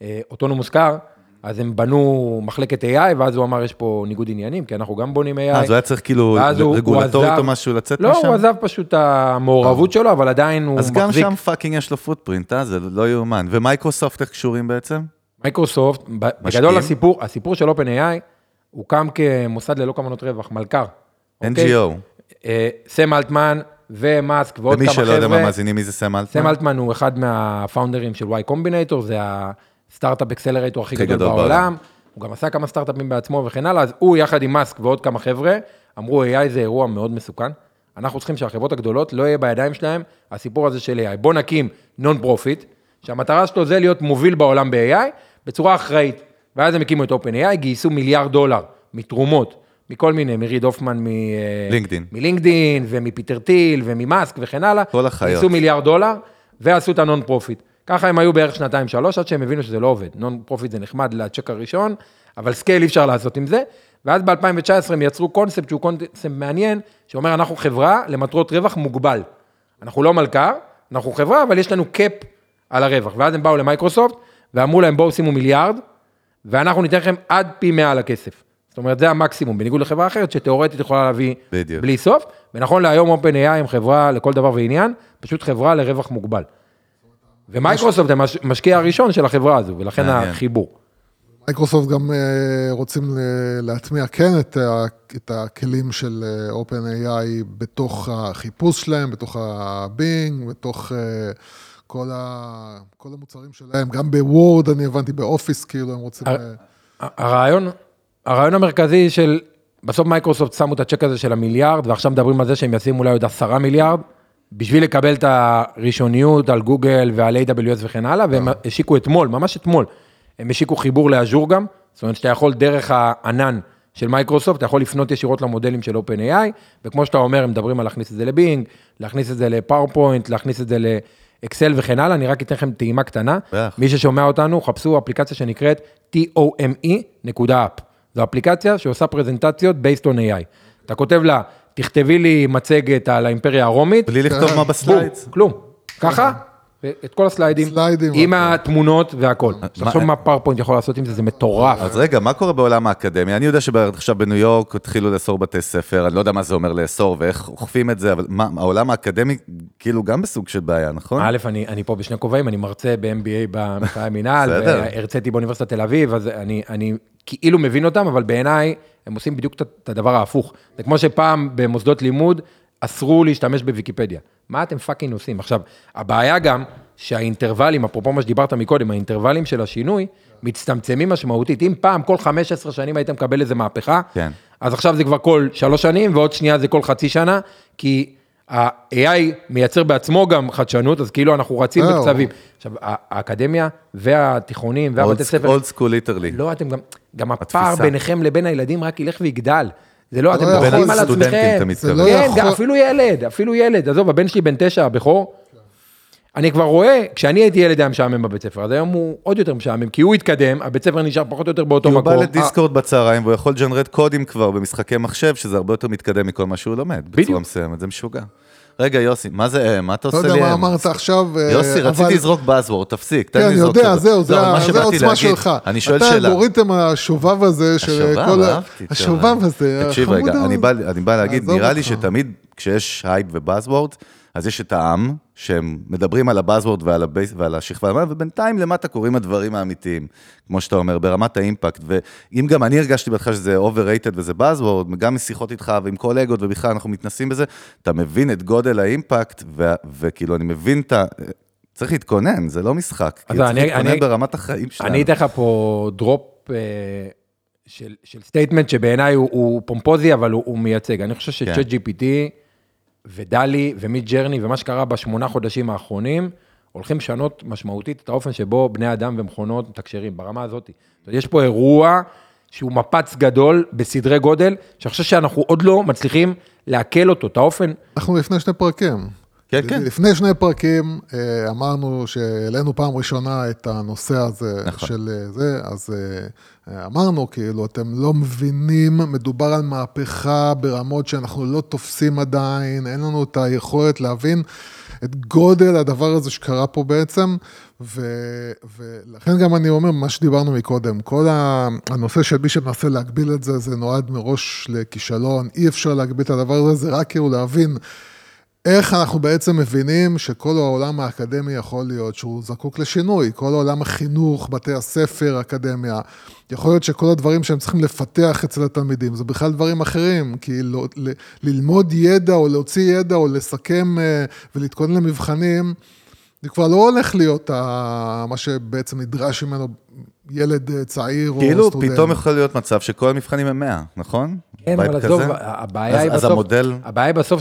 G: האוטונומוס קאר, אז הם בנו מחלקת AI, ואז הוא אמר, יש פה ניגוד עניינים, כי אנחנו גם בונים AI.
E: אה, אז הוא היה צריך כאילו
G: הוא- הוא
E: רגולטורית או משהו לצאת
G: לא,
E: משם?
G: הוא עזב פשוט את המעורבות שלו, אבל עדיין הוא
E: אז
G: מחזיק.
E: גם שם fucking יש לו footprint, אה? זה לא יאומן. ומייקרוסופט איך קשורים בעצם?
G: מייקרוסופט, בגדול הסיפור, הסיפור של OpenAI, הוקם כמוסד ללא כוונות רווח, מלכ"ר. אוקיי?
E: NGO.
G: אה, סם אלטמן ומאסק ועוד
E: למי
G: כמה חבר'ה.
E: שלא יודע מה מאזינים, מי זה סם אלטמן?
G: סם אלטמן הוא אחד מה founderים של Y Combinator, זה הסטארט-אפ accelerator הכי
E: הכי
G: גדול
E: גדול
G: בעולם.
E: בעולם.
G: הוא גם עשה כמה סטארט-אפים בעצמו וכן הלאה, אז הוא יחד עם מאסק ועוד כמה חבר'ה, אמרו AI זה אירוע מאוד מסוכן. אנחנו צריכים שהחברות הגדולות לא יהיה בידיים שלהם הסיפור הזה של AI. בוא נקים non profit, שהמטרה שלו זה להיות מוביל בעולם ב-AI בצורה אחראית. ואז הם הקימו את OpenAI, גייסו מיליארד דולר מתרומות, מכל מיני, מריד הופמן מ...
E: לינקדין.
G: מלינקדין ומפיטר טיל וממאסק וכן הלאה.
E: כל החיות.
G: גייסו מיליארד דולר ועשו את ה non profit. ככה הם היו בערך שנתיים שלוש עד שהם הבינו שזה לא עובד. non profit זה נחמד לצ'ק הראשון, אבל scale אי אפשר לעשות עם זה. ואז ב-2019 הם יצרו קונספט שהוא קונספט מעניין, שאומר אנחנו חברה למטרות רווח מוגבל. אנחנו לא מלכ"ר, אנחנו חברה, אבל יש לנו cap על הרווח. ואז הם באו למייקרוסופט ואמרו להם בואו שימו מיליארד, ואנחנו ניתן לכם עד פי 100 על הכסף. זאת אומרת, זה המקסימום, בניגוד לחברה אחרת שתאורטית יכולה להביא
E: בדיוק.
G: בלי סוף, ונכון להיום OpenAI הם חברה לכל דבר ועניין, פשוט חברה לרווח מוגבל. ומייקרוסופט הם המשקיע הראשון של החברה הזו, ולכן. החיבור.
F: מייקרוסופט גם אה, רוצים ל- להטמיע כן את, ה, את הכלים של אה, OpenAI בתוך החיפוש שלהם, בתוך הבינג, בתוך אה, כל, ה, כל המוצרים שלהם, גם בוורד, אני הבנתי, באופיס, כאילו, הם רוצים...
G: הר-
F: אה,
G: הרעיון, הרעיון המרכזי של, בסוף מייקרוסופט שמו את הצ'ק הזה של המיליארד, ועכשיו מדברים על זה שהם ישימו אולי עוד עשרה מיליארד, בשביל לקבל את הראשוניות על גוגל ועל AWS וכן הלאה, והם השיקו אתמול, ממש אתמול, הם השיקו חיבור ל Azure גם, זאת אומרת שאתה יכול דרך הענן של מייקרוסופט, אתה יכול לפנות ישירות למודלים של OpenAI, וכמו שאתה אומר, הם מדברים על להכניס את זה לבינג, להכניס את זה לפאוורפוינט, להכניס את זה לאקסל וכן הלאה, אני רק אתן לכם טעימה קטנה. מי ששומע אותנו, חפשו אפליקציה שנקראת tome.app. זו אפליקציה שעושה פרזנטציות based on AI. אתה כותב לה, תכתבי לי מצגת על האימפריה הרומית,
E: בלי לכתוב מה
G: בום,
E: ב slides.
G: כלום. ככה, את כל הסליידים,
F: סליידים,
G: עם
F: הכל.
G: התמונות והכל. תחשוב מה פאוורפוינט יכול לעשות עם זה, זה מטורף.
E: אז רגע, מה קורה בעולם האקדמיה? אני יודע שעכשיו בניו יורק התחילו לאסור בתי ספר, אני לא יודע מה זה אומר לאסור ואיך אוכפים את זה, אבל מה, העולם האקדמי כאילו גם בסוג של בעיה, נכון?
G: א', אני, אני פה בשני כובעים, אני מרצה ב-MBA במכללה למינהל,
E: בסדר.
G: והרציתי באוניברסיטת תל אביב, אז אני, אני כאילו מבין אותם, אבל בעיניי הם עושים בדיוק את- הדבר ההפוך. זה כמו שפעם במוסדות לימוד אסרו להשתמש בוויקיפדיה. מה אתם fucking עושים? עכשיו, הבעיה גם שה intervalים, אפרופו מה שדיברת מקודם, ה intervalים של השינוי, מצטמצמים משמעותית. אם פעם כל 15 שנים היית מקבל איזה מהפכה,
E: כן.
G: אז עכשיו זה כבר כל שלוש שנים, ועוד שנייה זה כל חצי שנה, כי ה-AI מייצר בעצמו גם חדשנות, אז כאילו אנחנו רצים
F: זהו.
G: בקצבים. עכשיו, ה- האקדמיה והתיכונים והבתי ספר,
E: old school literally.
G: לא, אתם גם, גם הפער. ביניכם לבין הילדים רק ילך ויגדל. זה לא, אתם
F: יכול.
G: בוחרים על עצמכם.
F: לא
G: כן, אפילו ילד, אפילו ילד. עזוב, הבן שלי בן תשע, הבכור. אני כבר רואה, כשאני הייתי ילד היה משעמם בבית ספר, אז היום הוא עוד יותר משעמם, כי הוא התקדם, הבית ספר נשאר פחות או יותר באותו
E: כי הוא
G: מקום.
E: בא לדיסקורד בצהריים והוא יכול לג'נרט קודים כבר במשחקי מחשב, שזה הרבה יותר מתקדם מכל מה שהוא לומד.
G: בדיוק.
E: בצורה מסוימת, זה משוגע. רגע, יוסי, מה זה הם? מה אתה
F: לא
E: עושה
F: יודע
E: לי
F: מה
E: הם?
F: אמרת עכשיו, אה,
E: יוסי, רציתי לזרוק באזוורד, תפסיק, תן לי
F: כן,
E: לזרוק
F: יודע,
E: את
F: זהו, זה
E: לא,
F: זה העוצמה שלך.
E: אני שואל
F: אתה
E: שאלה.
F: האלגוריתם השובב הזה,
E: השובב,
F: שכל ה-
E: אהבתי. טוב.
F: השובב הזה,
E: תקשיב
F: החמוד
E: רגע,
F: הזה.
E: אני בא, אני בא להגיד, נראה לי. שתמיד כשיש הייפ ו buzzword, אז יש את העם, שהם מדברים על ה buzzword ועל, ה base, ועל השכבה, ובינתיים למטה קורים הדברים האמיתיים, כמו שאתה אומר, ברמת ה impact. ואם גם אני הרגשתי בהתחלה שזה overrated וזה buzzword, גם משיחות איתך ועם קולגות, ובכלל אנחנו מתנסים בזה, אתה מבין את גודל ה impact, ו- וכאילו, אני מבין את ה... צריך להתכונן, זה לא משחק.
G: אני-
E: צריך להתכונן
G: אני-
E: ברמת החיים שלנו.
G: אני אתן לך פה דרופ אה, של, של statement שבעיניי הוא, הוא פומפוזי, אבל הוא, הוא מייצג. אני חושב
E: כן.
G: שChatGPT ו-DALL-E ו-Midjourney ומה שקרה בשמונה חודשים האחרונים, הולכים לשנות משמעותית את האופן שבו בני אדם ומכונות מתקשרים, ברמה הזאת. יש פה אירוע שהוא מפץ גדול בסדרי גודל, שאני חושב שאנחנו עוד לא מצליחים לעכל אותו, את האופן,
F: אנחנו לפני שני פרקים.
E: כן, כן.
F: לפני שני פרקים אה, אמרנו שהעלינו פעם ראשונה את הנושא הזה
E: נכון.
F: של אה, זה, אז אה, אמרנו, כאילו, אתם לא מבינים, מדובר על מהפכה ברמות שאנחנו לא תופסים עדיין, אין לנו את היכולת להבין את גודל הדבר הזה שקרה פה בעצם, ו, ולכן גם אני אומר, מה שדיברנו מקודם, כל הנושא של מי שמנסה להגביל את זה, זה נועד מראש לכישלון, אי אפשר להגביל את הדבר הזה, זה רק כאילו להבין. איך אנחנו בעצם מבינים שכל העולם האקדמי יכול להיות שהוא זקוק לשינוי, כל העולם החינוך, בתי הספר, אקדמיה, יכול להיות שכל הדברים שהם צריכים לפתח אצל התלמידים, זה בכלל דברים אחרים, כי לא, ל, ללמוד ידע או להוציא ידע או לסכם אה, ולהתכונן למבחנים, זה כבר לא הולך להיות ה, מה שבעצם נדרש ממנו ילד אה, צעיר או
E: כאילו,
F: סטודנט.
E: פתאום יכול להיות מצב שכל המבחנים הם 100, נכון?
G: כן, אבל עזוב? הבעיה היא
E: אז-
G: בסוף,
E: אז המודל...
G: הבעיה היא בסוף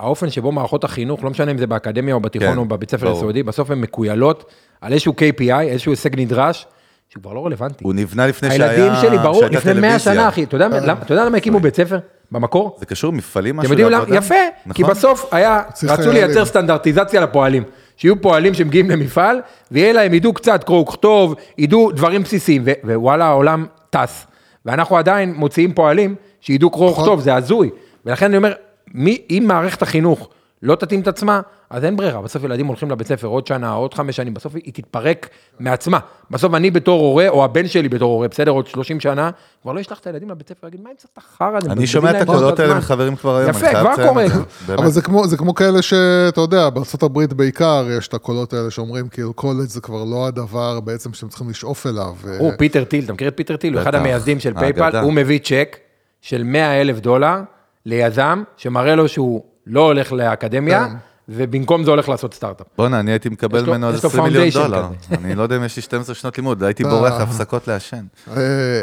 G: שהאופן שבו מערכות החינוך, לא משנה אם זה באקדמיה או בתיכון
E: כן,
G: או בבית ספר. יסודי, בסוף הן מקוילות על איזשהו KPI, איזשהו הישג נדרש, שהוא כבר לא רלוונטי.
E: הוא נבנה לפני שהיה...
G: הילדים שלי, ברור, לפני 100
E: טלוויזיה.
G: שנה, אחי, אתה יודע למה- אתה יודע למה הקימו בית ספר? במקור?
E: זה קשור מפעלים משהו
G: אתם יודעים למה?
E: לעבודה?
G: יפה, כי
E: נכון?
G: בסוף היה, רצו. לייצר סטנדרטיזציה לפועלים. שיהיו פועלים שמגיעים למפעל, ויהיה להם, ידעו קצת קרוא וכתוב, ידעו דברים בסיסיים, ו- ווואלה, העולם טס. ואנחנו עדיין מוציאים פועלים שידעו קרוא
F: נכון.
G: וכתוב, זה הזוי. ולכן אני אומר, מי, אם מערכת החינוך לא תתאים את עצמה, אז אין ברירה. בסוף ילדים הולכים לבית ספר עוד שנה, עוד חמש שנים, בסוף היא תתפרק מעצמה. בסוף אני בתור הורה, או הבן שלי בתור הורה, בסדר, עוד 30 שנה, כבר לא אשלח את הילדים לבית ספר, אגיד, מה צריך את החרא הזה?
E: אני שומע את הקולות האלה
G: הזמן."
E: מחברים כבר היום,
G: יפה, כבר קורה.
F: אבל זה כמו, זה כמו כאלה שאתה יודע, בארה"ב בעיקר יש את הקולות האלה שאומרים כאילו קולג' זה כבר לא הדבר בעצם שאתם צריכים לשאוף אליו.
G: הוא פיטר טיל, אתה מכיר את פיטר טיל? הוא אחד. המייסדים של
E: האגדה.
G: PayPal, הוא מביא צ'ק של 100 אלף דולר ליזם, שמראה לו שהוא לא הולך לאקדמיה,
F: כן.
G: ובמקום זה הולך לעשות סטארט-אפ.
E: בואנה, אני הייתי מקבל ממנו איזה
G: לו
E: 20 מיליון דולר. אני לא יודע אם יש לי 12 שנות לימוד, (laughs) הייתי
F: אה.
E: בורח להפסקות לעשן.
F: אה,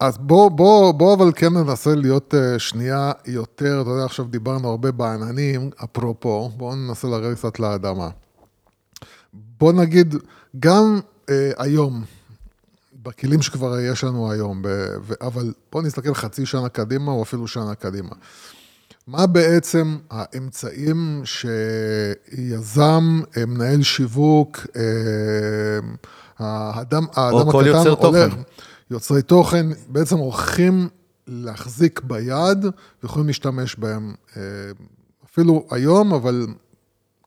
F: אז בוא, בוא, בוא אבל כן ננסה להיות אה, שנייה יותר, אתה יודע, עכשיו דיברנו הרבה בעננים, אפרופו, בואו ננסה לרדת קצת לאדמה. בוא נגיד, גם אה, היום, בכלים שכבר יש לנו היום, ב, ו, אבל בוא נסתכל חצי שנה קדימה, או אפילו שנה קדימה. מה בעצם האמצעים שיזם, אה, מנהל שיווק, אה, האדם, האדם
E: כל יוצר תוכן.
F: יוצרי תוכן, בעצם הולכים להחזיק ביד ויכולים להשתמש בהם אה, אפילו היום, אבל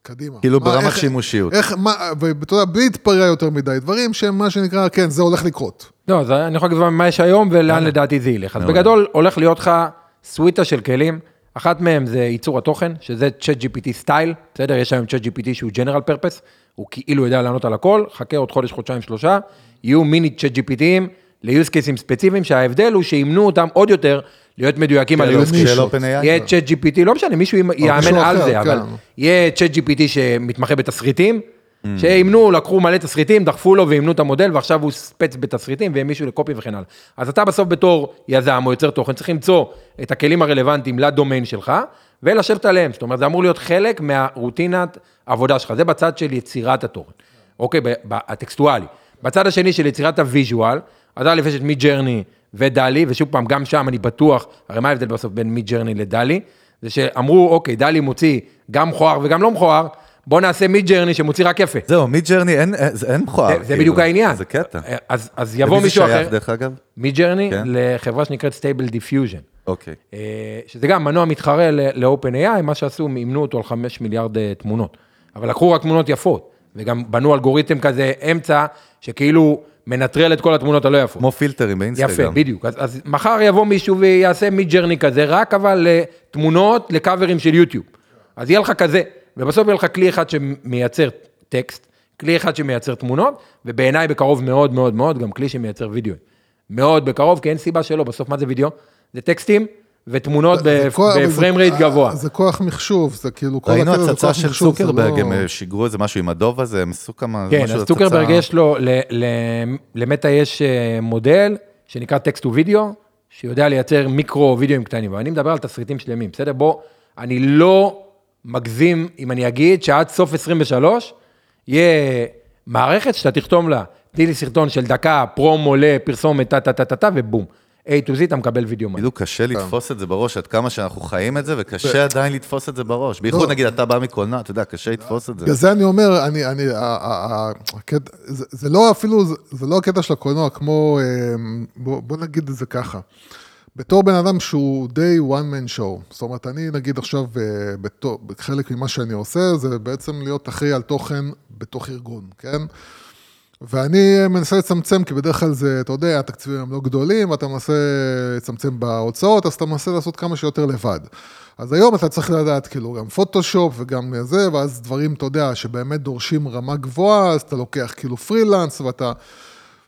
F: קדימה.
E: כאילו
F: מה-
E: ברמת
F: איך-
E: שימושיות.
F: איך, מה, ואתה יודע, בלי להתפרע יותר מדי, דברים שהם מה שנקרא, כן, זה הולך לקרות.
G: לא, אז אני יכול להגיד מה יש היום ולאן לדעתי זה ילך. אז. בגדול הולך להיות לך סוויטה של כלים, אחת מהם זה ייצור התוכן, שזה צ'אט GPT סטייל, בסדר? יש היום צ'אט GPT שהוא general purpose, הוא כאילו יודע לענות על הכל, חכה עוד חודש, חודשיים, שלושה, יהיו מיני צ'אט GPTים ל-use cases ספציפיים, שההבדל הוא שימנו אותם עוד יותר להיות מדויקים על ה-use case.
E: OpenAI?
G: יהיה ChatGPT, לא משנה, מישהו יאמן
F: מישהו
G: על זה, אבל
F: כן.
G: יהיה ChatGPT שמתמחה בתסריטים,
E: Mm.
G: שאימנו, לקחו מלא תסריטים, דחפו לו ואימנו את המודל, ועכשיו הוא ספץ בתסריטים, ויהיה מישהו לקופי וכן הלאה. אז אתה בסוף בתור יזם או יוצר תוכן, צריך למצוא את הכלים הרלוונטיים לדומיין שלך, ולשבת עליהם. זאת אומרת, זה אמור להיות חלק מה routine עבודה שלך. זה בצד של יצירת התוכן, אוקיי, הטקסטואלי. בצד השני של יצירת ה visual, אז א' יש את Midjourney ו-DALL-E, ושוב פעם, גם שם אני בטוח, הרי מה ההבדל בסוף בין Midjourney ל-DALL-E? זה שאמרו, אוקיי, DALL-E מוציא גם מכוער וגם לא מכוער, בוא נעשה Midjourney שמוציא רק יפה.
E: זהו, Midjourney אין- אין אין מכוער.
G: זה- זה
E: כאילו.
G: בדיוק העניין.
E: זה קטע.
G: אז אז יבוא מישהו
E: למי זה
G: אחר,
E: שייך, דרך אגב?
G: Midjourney,
E: כן.
G: לחברה שנקראת Stable Diffusion.
E: אוקיי.
G: שזה גם מנוע מתחרה ל-OpenAI, מה שעשו, אימנו אותו על 5 מיליארד אה, תמונות. אבל לקחו רק תמונות יפות, וגם בנו אלגוריתם כזה אמצע, שכאילו מנטרל את כל התמונות הלא יפות.
E: כמו פילטרים באינסטגרם.
G: יפה, בדיוק. אז, אז מחר יבוא מישהו ויעשה Midjourney כזה, רק אבל לתמונות, ל covers של יוטיוב. אז יהיה לך כזה, ובסוף יהיה לך כלי אחד שמייצר טקסט, כלי אחד שמייצר תמונות, ובעיניי בקרוב מאוד מאוד מאוד, גם כלי שמייצר וידאו. מאוד בקרוב, כי אין סיבה שלא, בסוף מה זה וידאו? זה טקסטים ותמונות
F: ב
G: frame rate גבוה.
F: זה כוח מחשוב, זה כאילו, כל
E: ראינו
F: הקטע זה
E: הצצה
F: כוח
E: של
F: מחשוב, זה
E: צוקרברג,
F: לא-
E: הם אה, שיגרו איזה משהו עם הדוב הזה, הם עשו כמה...
G: כן, אז
E: הצצה-
G: צוקרברג יש לו, ל- ל- ל Meta יש אה, מודל שנקרא text to video, שיודע לייצר מיקרו וידאוים קטנים, ואני מדבר על תסריטים שלמים, בסדר? בוא, אני לא מגזים אם אני אגיד שעד סוף 23 יהיה מערכת שאתה תכתוב לה, תני לי סרטון של דקה, פרומו לפרסומת, טה טה טה טה טה, ובום. A to Z אתה מקבל וידאו מלא.
E: כאילו קשה לתפוס את זה בראש, עד כמה שאנחנו חיים את זה, וקשה עדיין לתפוס את זה בראש. בייחוד
F: לא.
E: נגיד, אתה בא מקולנוע, אתה יודע, קשה לתפוס את זה.
F: בגלל זה אני אומר, אני, אני, זה, זה לא אפילו, זה, זה לא הקטע של הקולנוע, כמו, בוא, בוא נגיד את זה ככה. בתור בן אדם שהוא די one man show, זאת אומרת, אני נגיד עכשיו, אה, בתור, חלק ממה שאני עושה, זה בעצם להיות אחראי על תוכן בתוך ארגון, כן? ואני מנסה לצמצם, כי בדרך כלל זה, אתה יודע, התקציבים הם לא גדולים, ואתה מנסה לצמצם בהוצאות, אז אתה מנסה לעשות כמה שיותר לבד. אז היום אתה צריך לדעת, כאילו, גם פוטושופ וגם זה, ואז דברים, אתה יודע, שבאמת דורשים רמה גבוהה, אז אתה לוקח כאילו פרילנס, ואתה...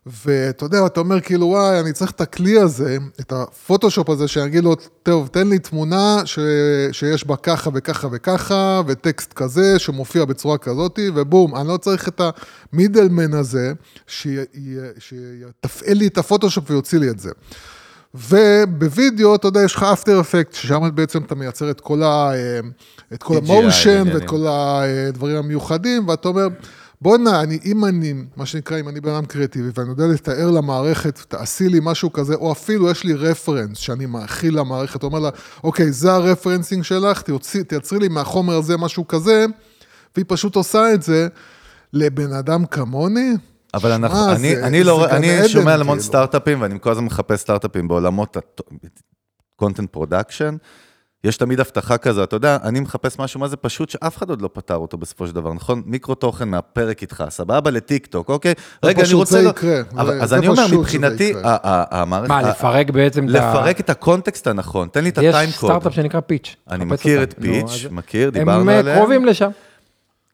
F: ואתה יודע, אתה אומר כאילו, וואי, אני צריך את הכלי הזה, את הפוטושופ הזה, שאני אגיד לו, טוב, תן לי תמונה ש... שיש בה ככה וככה וככה, וטקסט כזה, שמופיע בצורה כזאת, ובום, אני לא צריך את המידלמן הזה, שיתפעל לי את הפוטושופ ויוציא לי את זה. ובווידאו, אתה יודע, יש לך After Effects, ששם בעצם אתה מייצר את כל, ה... את כל ה motion ואת כל הדברים המיוחדים, ואתה אומר... בואנה, אני, אם אני, מה שנקרא, אם אני בן אדם קריאטיבי, ואני יודע לתאר למערכת, תעשי לי משהו כזה, או אפילו יש לי reference שאני מאכיל למערכת, אומר לה, אוקיי, זה ה referencing שלך, תיוצרי, תייצרי לי מהחומר הזה משהו כזה, והיא פשוט עושה את זה לבן אדם כמוני.
E: אבל שמה, אנחנו, זה, אני, אני, לא, אני שומע על המון כאילו. סטארט-אפים, ואני כל הזמן מחפש סטארט-אפים בעולמות ה-content production. יש תמיד הבטחה כזו, אתה יודע, אני מחפש משהו, מה זה פשוט, שאף אחד עוד לא פתר אותו בסופו של דבר, נכון? מיקרו תוכן מהפרק איתך, סבבה לטיק טוק, אוקיי?
F: רגע, אני רוצה... זה יקרה.
E: אבל, אז אני אומר, מבחינתי, המערכת...
G: מה, לפרק בעצם
E: את ה... לפרק את ה context הנכון, תן לי את ה
G: time code. יש סטארט-אפ שנקרא פיץ'.
E: אני מכיר את פיץ', מכיר, דיברנו עליהם.
G: הם קרובים לשם.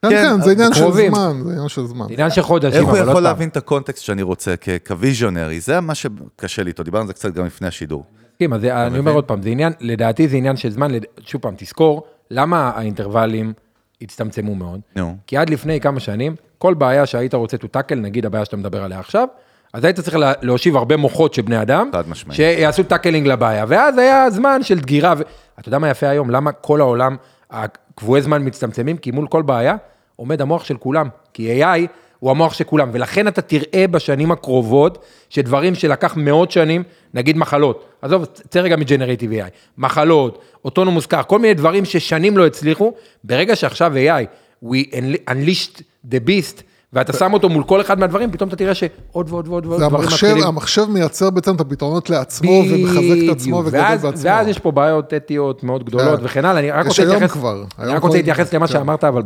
F: כן, כן, זה עניין של זמן, זה עניין של זמן.
G: עניין של חודשים,
E: אבל לא איך הוא יכול להבין את ה context שאני רוצה כ visionary? זה מה שקשה לי איתו, דיברנו על זה קצת גם לפני השידור.
G: מסכים, אז אני אומר עוד פעם, זה עניין, לדעתי זה עניין של זמן, שוב פעם, תזכור, למה האינטרוולים הצטמצמו מאוד? נו. כי עד לפני כמה שנים, כל בעיה שהיית רוצה to tackle, נגיד הבעיה שאתה מדבר עליה עכשיו, אז היית צריך להושיב הרבה מוחות של בני אדם, שיעשו tackling לבעיה, ואז היה זמן של דגירה, ו... אתה יודע מה יפה היום? למה כל העולם, הקבועי זמן מצטמצמים? כי מול כל בעיה עומד המוח של כולם, כי AI הוא המוח של כולם, ולכן אתה תראה בשנים הקרובות, שדברים שלקח מאות שנים, נגיד מחלות, עזוב, צא רגע מג'נרטיב AI, מחלות, אוטונומוס קר, כל מיני דברים ששנים לא הצליחו, ברגע שעכשיו AI, we unleashed the beast, ואתה שם אותו מול כל אחד מהדברים, פתאום אתה תראה שעוד ועוד ועוד ועוד
F: דברים מתחילים. המחשב מייצר בעצם את הפתרונות לעצמו, ומחזק את עצמו וגודל בעצמו.
G: ואז יש פה בעיות אתיות מאוד גדולות כן. וכן הלאה, אני רק רוצה להתייחס, אני רק רוצה להתייחס למה כן. שאמרת, אבל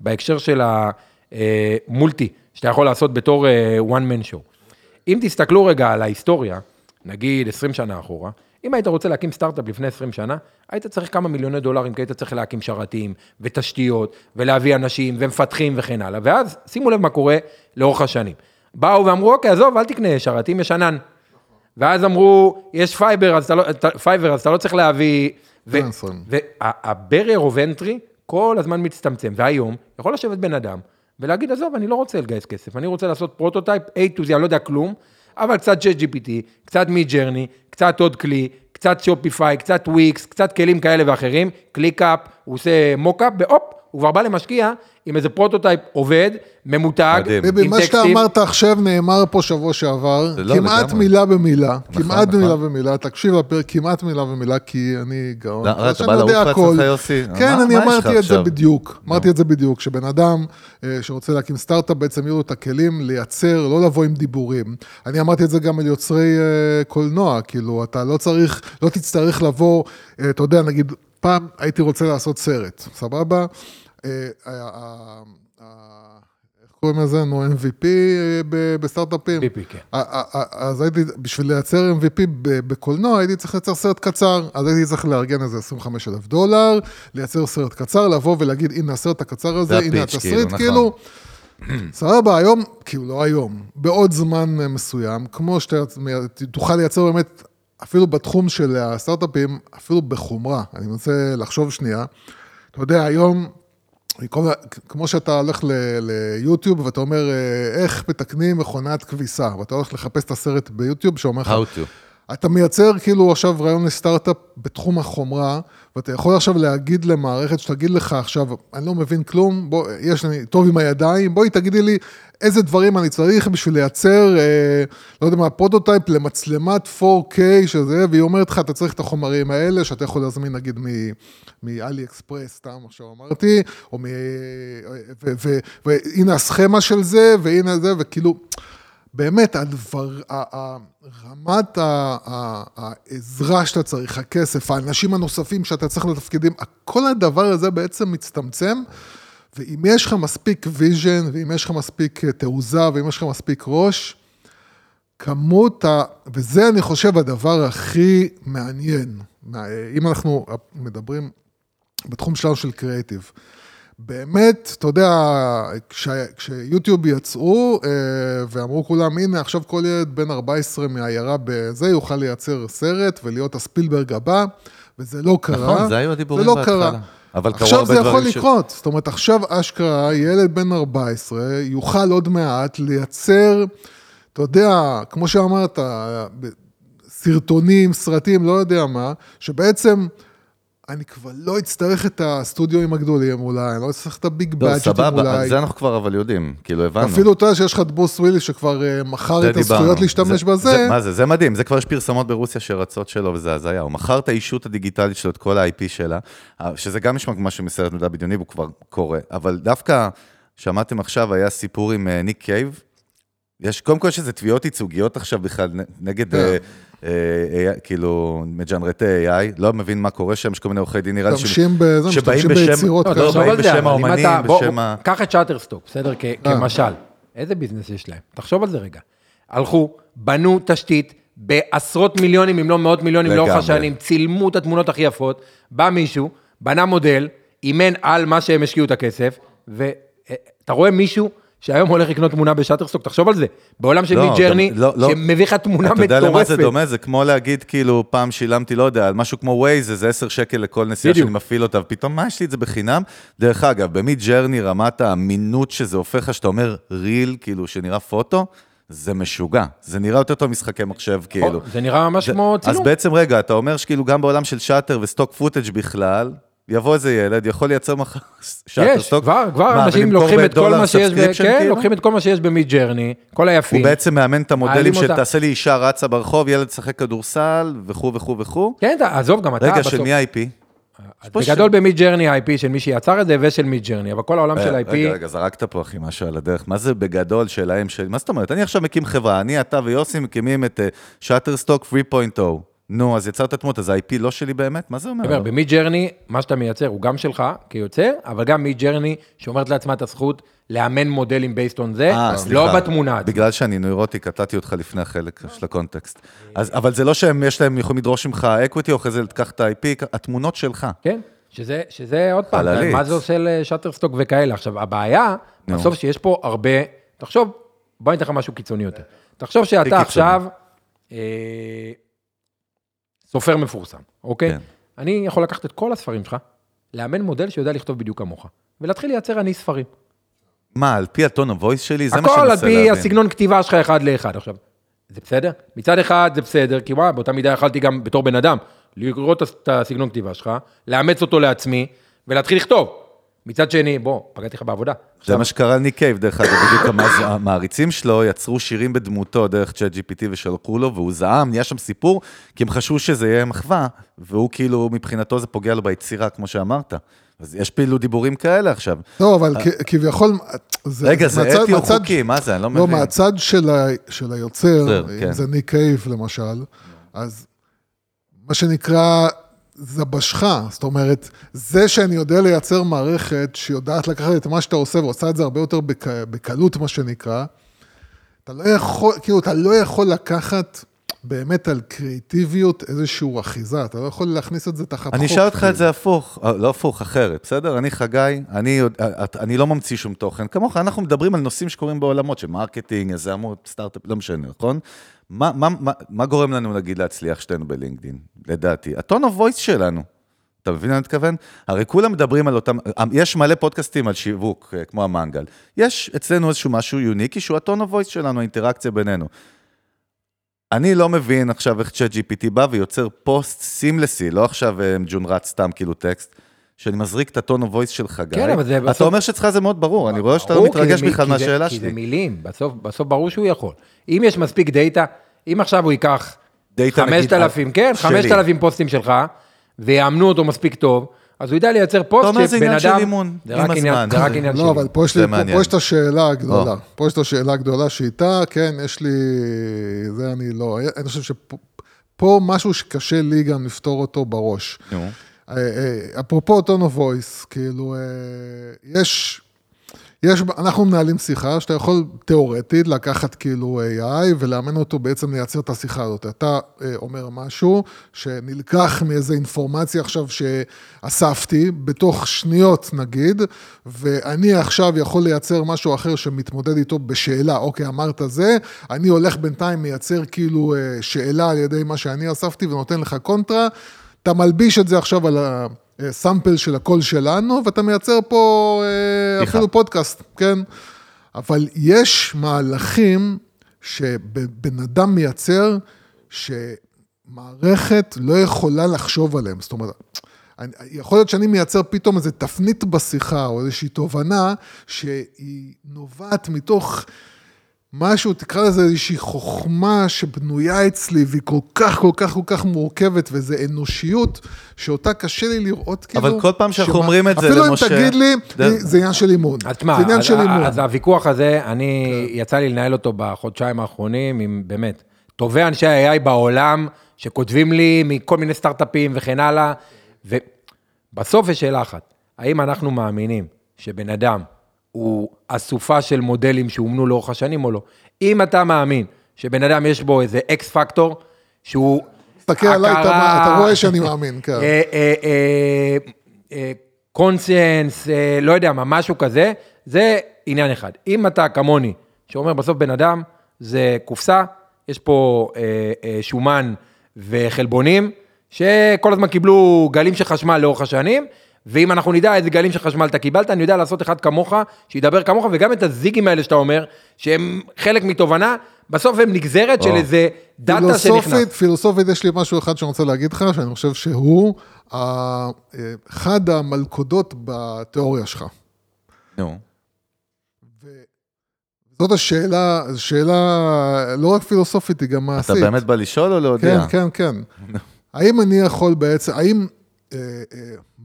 G: בהקשר של המולטי, שאתה יכול לעשות בתור אה, one man show. אם תסתכלו רגע על ההיסטוריה, נגיד 20 שנה אחורה, אם היית רוצה להקים סטארט-אפ לפני 20 שנה, היית צריך כמה מיליוני דולרים, כי היית צריך להקים שרתים ותשתיות, ולהביא אנשים ומפתחים וכן הלאה. ואז, שימו לב מה קורה לאורך השנים. באו ואמרו, אוקיי, עזוב, אל תקנה שרתים, יש ענן. ואז אמרו, יש Fiverr, אז אתה לא, Fiverr, אז אתה לא צריך להביא... וה-barrier of entry כל הזמן מצטמצם, והיום יכול לשבת בן אדם ולהגיד, עזוב, אני לא רוצה לגייס כסף, אני רוצה לעשות פרוטוטייפ A to Z, אני לא יודע כלום, אבל קצת ChatGPT, קצת Midjourney, קצת עוד כלי, קצת Shopify, קצת וויקס, קצת כלים כאלה ואחרים, ClickUp, הוא עושה mock-up, והופ, הוא כבר בא למשקיע עם איזה פרוטוטייפ עובד, ממותג, עם טקסטים.
F: מה שאתה אמרת עכשיו נאמר פה שבוע שעבר, לא כמעט מילה במילה, נכון, כמעט נכון. מילה במילה, תקשיב לפרק, כמעט מילה במילה, כי אני גאון.
E: לא, אתה בא לעוף לעצמך יוסי.
F: כן, אני אמרתי את זה בדיוק, אמרתי את זה בדיוק, שבן אדם אה, שרוצה להקים סטארט-אפ, בעצם יהיו לו את הכלים לייצר, לא לבוא עם דיבורים. אני אמרתי את זה גם על יוצרי אה, קולנוע, כאילו, אתה לא צריך, לא תצטרך לבוא, אה, אתה יודע, נגיד, פעם הייתי רוצה לעשות סרט, סבבה? איך קוראים לזה? נו, MVP בסטארט-אפים.
G: MVP, כן.
F: אז הייתי, בשביל לייצר MVP בקולנוע, הייתי צריך לייצר סרט קצר. אז הייתי צריך לארגן איזה 25 אלף דולר, לייצר סרט קצר, לבוא ולהגיד, הנה הסרט הקצר הזה, הנה התסריט, כאילו. נכון. סבבה, היום, כאילו לא היום, בעוד זמן מסוים, כמו שאתה תוכל לייצר באמת, אפילו בתחום של הסטארט-אפים, אפילו בחומרה. אני מנסה לחשוב שנייה. אתה יודע, היום כמו שאתה הולך ליוטיוב ואתה אומר, אה, איך מתקנים מכונת כביסה, ואתה הולך לחפש את הסרט ביוטיוב שאומר לך...
E: How to.
F: אתה מייצר כאילו עכשיו רעיון לסטארט-אפ בתחום החומרה, ואתה יכול עכשיו להגיד למערכת שתגיד לך עכשיו, אני לא מבין כלום, בוא, יש לי טוב עם הידיים, בואי תגידי לי איזה דברים אני צריך בשביל לייצר, אה, לא יודע מה, פרוטוטייפ למצלמת 4K שזה, והיא אומרת לך, אתה צריך את החומרים האלה, שאתה יכול להזמין נגיד מאלי אקספרס, סתם עכשיו אמרתי, או מ... והנה הסכמה של זה, והנה זה, וכאילו... באמת, הדבר, רמת העזרה שאתה צריך, הכסף, האנשים הנוספים שאתה צריך לתפקידים, כל הדבר הזה בעצם מצטמצם, ואם יש לך מספיק vision, ואם יש לך מספיק אה, תעוזה, ואם יש לך מספיק ראש, כמות ה... וזה, אני חושב, הדבר הכי מעניין. מה- אם אנחנו מדברים בתחום שלנו של קריאיטיב. באמת, אתה יודע, כש, כשיוטיוב יצאו אה, ואמרו כולם, הנה, עכשיו כל ילד בן 14 מהעיירה בזה יוכל לייצר סרט ולהיות הספילברג הבא, וזה לא קרה.
E: נכון, זה היו הדיבורים
F: זה לא
E: בהתחלה.
F: קרה.
E: אבל קרו
F: עכשיו
E: הרבה
F: זה יכול
E: דברים ש-
F: לקרות, זאת אומרת, עכשיו אשכרה, ילד בן 14 יוכל עוד מעט לייצר, אתה יודע, כמו שאמרת, סרטונים, סרטים, לא יודע מה, שבעצם אני כבר לא אצטרך את הסטודיואים הגדולים אולי, אני לא אצטרך את ה big
E: לא,
F: budget ים
E: סבבה,
F: אולי.
E: על זה אנחנו כבר אבל יודעים, כאילו הבנו.
F: אפילו אתה שיש לך את ברוס וויליס שכבר אה, מכר את הזכויות. להשתמש
E: זה-
F: בזה.
E: זה- מה זה, זה מדהים, זה כבר יש פרסומות ברוסיה שרצות שלו וזה הזיה. הוא מכר את הישות הדיגיטלית שלו, את כל ה-IP שלה, אה, שזה גם נשמע כמו משהו מסרט מדע בדיוני והוא כבר קורה. אבל דווקא, שמעתם עכשיו, היה סיפור עם אה, ניק קייב. יש, קודם כל יש איזה תביעות ייצוגיות עכשיו בכלל נגד,
F: כן.
E: אה, AI, כאילו, מג'נרטי AI, לא מבין מה קורה שם, יש כל מיני עורכי דין, נראה לי, שבאים בשם-
F: ביצירות
G: לא,
E: לא, באים
G: זה,
E: בשם האומנים, בשם ה-
G: קח את שאטרסטוק, בסדר? כ-
F: אה.
G: כמשל. איזה ביזנס יש להם? תחשוב על זה רגע. הלכו, בנו תשתית בעשרות מיליונים, אם לא מאות מיליונים לאורך. השנים, צילמו את התמונות הכי יפות, בא מישהו, בנה מודל, אימן על מה שהם השקיעו את הכסף, ואתה רואה מישהו שהיום הולך לקנות תמונה ב Shutterstock, תחשוב על זה. בעולם של
E: לא,
G: Midjourney,
E: גם- לא, לא.
G: שמביא לך תמונה
E: אתה יודע למה
G: מטורפת.
E: זה דומה? זה כמו להגיד, כאילו, פעם שילמתי, לא יודע, על משהו כמו Waze, איזה 10 שקל לכל נסיעה. שאני מפעיל אותה, ופתאום, מה יש לי את זה בחינם? דרך אגב, ב Midjourney, רמת האמינות שזה הופך לך, שאתה אומר real, כאילו, שנראה photo, זה משוגע. זה נראה יותר טוב משחקי מחשב, כאילו.
G: זה נראה ממש
E: זה-
G: כמו
E: אז
G: צילום.
E: בעצם, רגע, אתה אומר שכאילו גם בעולם של Shutterstock footage בכלל, יבוא איזה ילד, יכול לייצר מחר Shutter
G: יש. כבר, כבר
E: מה,
G: אנשים
E: ולמכור
G: לוקחים את כל מה שיש, ב- כן,
E: כאילו?
G: לוקחים את כל מה שיש ב Midjourney, כל היפים.
E: הוא בעצם מאמן את המודלים של. תעשה לי אישה רצה ברחוב, ילד משחק כדורסל, וכו' וכו' וכו'.
G: כן, עזוב, גם אתה
E: רגע. של מי פה
G: בגדול ב Midjourney ה-IP של מי שיצר את זה ושל Midjourney, אבל כל העולם של
E: אה,
G: ה-IP,
E: רגע, רגע, זרקת פה, אחי, משהו על הדרך. מה זה בגדול שלהם, של... מה זאת אומרת? אני עכשיו מקים חברה, אני, אתה ויוסי מקימים את Shutterstock 3.0. נו, אז יצרת תמונות, אז ה-IP לא שלי באמת? מה זה אומר?
G: ב Midjourney, מה שאתה מייצר הוא גם שלך כיוצר, אבל גם Midjourney שאומרת לעצמה את הזכות לאמן מודלים based on זה,
E: אה,
G: לא
E: סליחה.
G: בתמונה.
E: בגלל שאני נוירוטי, קטעתי אותך לפני החלק של ה context. אז, אבל זה לא שהם, יש להם, יכולים לדרוש ממך equity, או אחרי זה תקח את ה-IP, התמונות שלך.
G: כן, שזה, שזה עוד פעם,
E: חללית.
G: מה זה עושה ל Shutterstock וכאלה. עכשיו, הבעיה,
E: נו.
G: בסוף שיש פה הרבה, תחשוב, בוא אני אתן לך משהו קיצוני יותר. תחשוב שאתה
E: קיצוני.
G: עכשיו אה, סופר מפורסם, אוקיי?
E: כן.
G: אני יכול לקחת את כל הספרים שלך, לאמן מודל שיודע לכתוב בדיוק כמוך, ולהתחיל לייצר אני ספרים.
E: מה, על פי הטון הוויס שלי? זה מה שאני
G: הכל על
E: מנסה
G: פי
E: להבין.
G: הסגנון כתיבה שלך אחד לאחד. עכשיו, זה בסדר? מצד אחד זה בסדר, כי וואי, באותה מידה יכלתי גם בתור בן אדם, לראות את הסגנון כתיבה שלך, לאמץ אותו לעצמי, ולהתחיל לכתוב. מצד שני, בוא, פגעתי לך בעבודה.
E: זה
G: עכשיו,
E: מה שקרה לניק קייב, דרך אגב, בדיוק המעריצים שלו יצרו שירים בדמותו דרך ChatGPT ושלחו לו, והוא זעם, נהיה שם סיפור, כי הם חשבו שזה יהיה מחווה, והוא כאילו, מבחינתו זה פוגע לו ביצירה, כמו שאמרת. אז יש אפילו דיבורים כאלה עכשיו.
F: לא, אבל כ- כביכול...
E: רגע, זה אתי או חוקי? מה זה? אני לא
F: לא,
E: מבין.
F: מהצד של היוצר, אם
E: כן.
F: זה ניק קייב למשל, אז מה שנקרא זבש"ך, זאת אומרת, זה שאני יודע לייצר מערכת שיודעת לקחת את מה שאתה עושה ועושה את זה הרבה יותר בק- בקלות, מה שנקרא, אתה לא יכול, כאילו, אתה לא יכול לקחת באמת על קריאיטיביות איזושהי אחיזה, אתה לא יכול להכניס את זה תחת חוק.
E: אני אשאל אותך
F: כאילו.
E: את זה הפוך, אה, לא הפוך, אחרת, בסדר? אני חגי, אני, אני לא ממציא שום תוכן. כמוך, אנחנו מדברים על נושאים שקורים בעולמות של marketing, יזמות, סטארט-אפ, לא משנה, נכון? מה, מה, מה, מה גורם לנו, נגיד, להצליח שתינו ב LinkedIn, לדעתי? ה tone of voice שלנו. אתה מבין מה אני מתכוון? הרי כולם מדברים על אותם, יש מלא פודקאסטים על שיווק, אה, כמו המנגל. יש אצלנו איזשהו משהו יוניקי, שהוא ה tone of voice שלנו, האינטראקציה בינינו. אני לא מבין עכשיו איך ChatGPT בא ויוצר פוסט seamless י, לא עכשיו אה, מג'ונרט סתם כאילו טקסט, שאני מזריק את ה tone voice של חגי.
G: כן, אבל זה
E: אתה
G: בסוף-
E: אומר שאצלך זה מאוד ברור, אני רואה שאתה לא מתרגש בכלל מהשאלה
G: כי זה
E: שלי.
G: מילים, בסוף, בסוף ברור שהוא יכול. אם יש מספיק דאטה, אם עכשיו הוא ייקח
E: דאטה, נגיד,
G: 5,000, כן,
E: שלי.
G: 5,000 פוסטים שלך, ויאמנו אותו מספיק טוב, אז הוא ידע לייצר פוסט
E: אומר, זה
G: שבן
E: עניין של
G: אדם...
E: אימון,
G: זה
E: עם
G: רק עניין-
E: הזמן.
G: זה רק עניין של
F: לא,
G: אימון.
F: אבל פה יש
E: זה
F: לי, פה,
E: מעניין.
F: פה יש את השאלה הגדולה. פה יש את השאלה הגדולה שאיתה, כן, יש לי... זה אני לא... אני חושב שפה פה משהו שקשה לי גם לפתור אותו בראש.
E: נו.
F: אה, אה, אפרופו tone voice, כאילו, אה, יש, יש, אנחנו מנהלים שיחה שאתה יכול תיאורטית לקחת כאילו AI ולאמן אותו בעצם לייצר את השיחה הזאת. אתה אה, אומר משהו שנלקח מאיזה אינפורמציה עכשיו שאספתי, בתוך שניות נגיד, ואני עכשיו יכול לייצר משהו אחר שמתמודד איתו בשאלה, אוקיי, אמרת זה, אני הולך בינתיים מייצר כאילו אה, שאלה על ידי מה שאני אספתי ונותן לך קונטרה. אתה מלביש את זה עכשיו על הסאמפל של הקול שלנו, ואתה מייצר פה אה. אפילו פודקאסט, כן? אבל יש מהלכים שבן אדם מייצר, שמערכת לא יכולה לחשוב עליהם. זאת אומרת, אני, יכול להיות שאני מייצר פתאום איזו תפנית בשיחה, או איזושהי תובנה, שהיא נובעת מתוך... משהו, תקרא לזה איזושהי חוכמה שבנויה אצלי, והיא כל כך, כל כך, כל כך מורכבת, וזו אנושיות, שאותה קשה לי לראות, כאילו...
E: אבל כל פעם שאנחנו
F: שמה-
E: אומרים את זה
F: אפילו
E: למשה-
F: אם תגיד לי,
E: זה-
F: זה עניין של אימון.
G: אז תשמע,
F: זה עניין
G: אז-
F: של אימון.
G: אז הוויכוח הזה, אני,
F: כן.
G: יצא לי לנהל אותו בחודשיים האחרונים עם באמת, טובי אנשי ה-AI בעולם, שכותבים לי מכל מיני סטארט-אפים וכן הלאה, ובסוף יש שאלה אחת, האם אנחנו מאמינים שבן אדם הוא אסופה של מודלים שאומנו לאורך השנים או לא? אם אתה מאמין שבן אדם יש בו איזה אקס פקטור, שהוא...
F: תסתכל עליי, אתה- רואה שאני מאמין, (laughs) כן.
G: אה, אה, אה, אה, קונסיאנס, לא יודע מה, משהו כזה, זה עניין אחד. אם אתה כמוני, שאומר בסוף בן אדם, זה קופסה, יש פה שומן וחלבונים, שכל הזמן קיבלו גלים של חשמל לאורך השנים, ואם אנחנו נדע איזה גלים של חשמל אתה קיבלת, אני יודע לעשות אחד כמוך, שידבר כמוך, וגם את הזיגים האלה שאתה אומר, שהם חלק מתובנה, בסוף הם נגזרת של. איזה דאטה
F: פילוסופית,
G: שנכנס.
F: פילוסופית יש לי משהו אחד שאני רוצה להגיד לך, שאני חושב שהוא ה- אחד המלכודות בתיאוריה שלך.
E: נו.
F: זאת השאלה, שאלה לא רק פילוסופית, היא גם
E: אתה
F: מעשית.
E: באמת בא לשאול או להודיע?
F: כן, כן, כן. (laughs) האם אני יכול בעצם, האם אה, אה,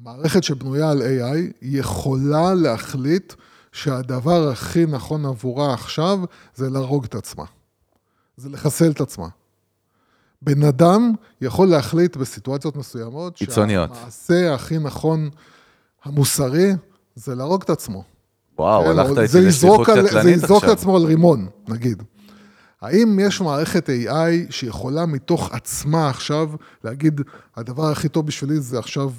F: מערכת שבנויה על AI יכולה להחליט שהדבר הכי נכון עבורה עכשיו זה להרוג את עצמה, זה לחסל את עצמה. בן אדם יכול להחליט בסיטואציות מסוימות,
E: קיצוניות.
F: שהמעשה הכי נכון המוסרי זה להרוג את עצמו.
E: וואו,
F: כן,
E: הלכת איתי לשליחות
F: יזרוק על- זה
E: קטלנית
F: יזרוק
E: עכשיו.
F: עצמו על רימון, נגיד. האם יש מערכת AI שיכולה מתוך עצמה עכשיו להגיד, הדבר הכי טוב בשבילי זה עכשיו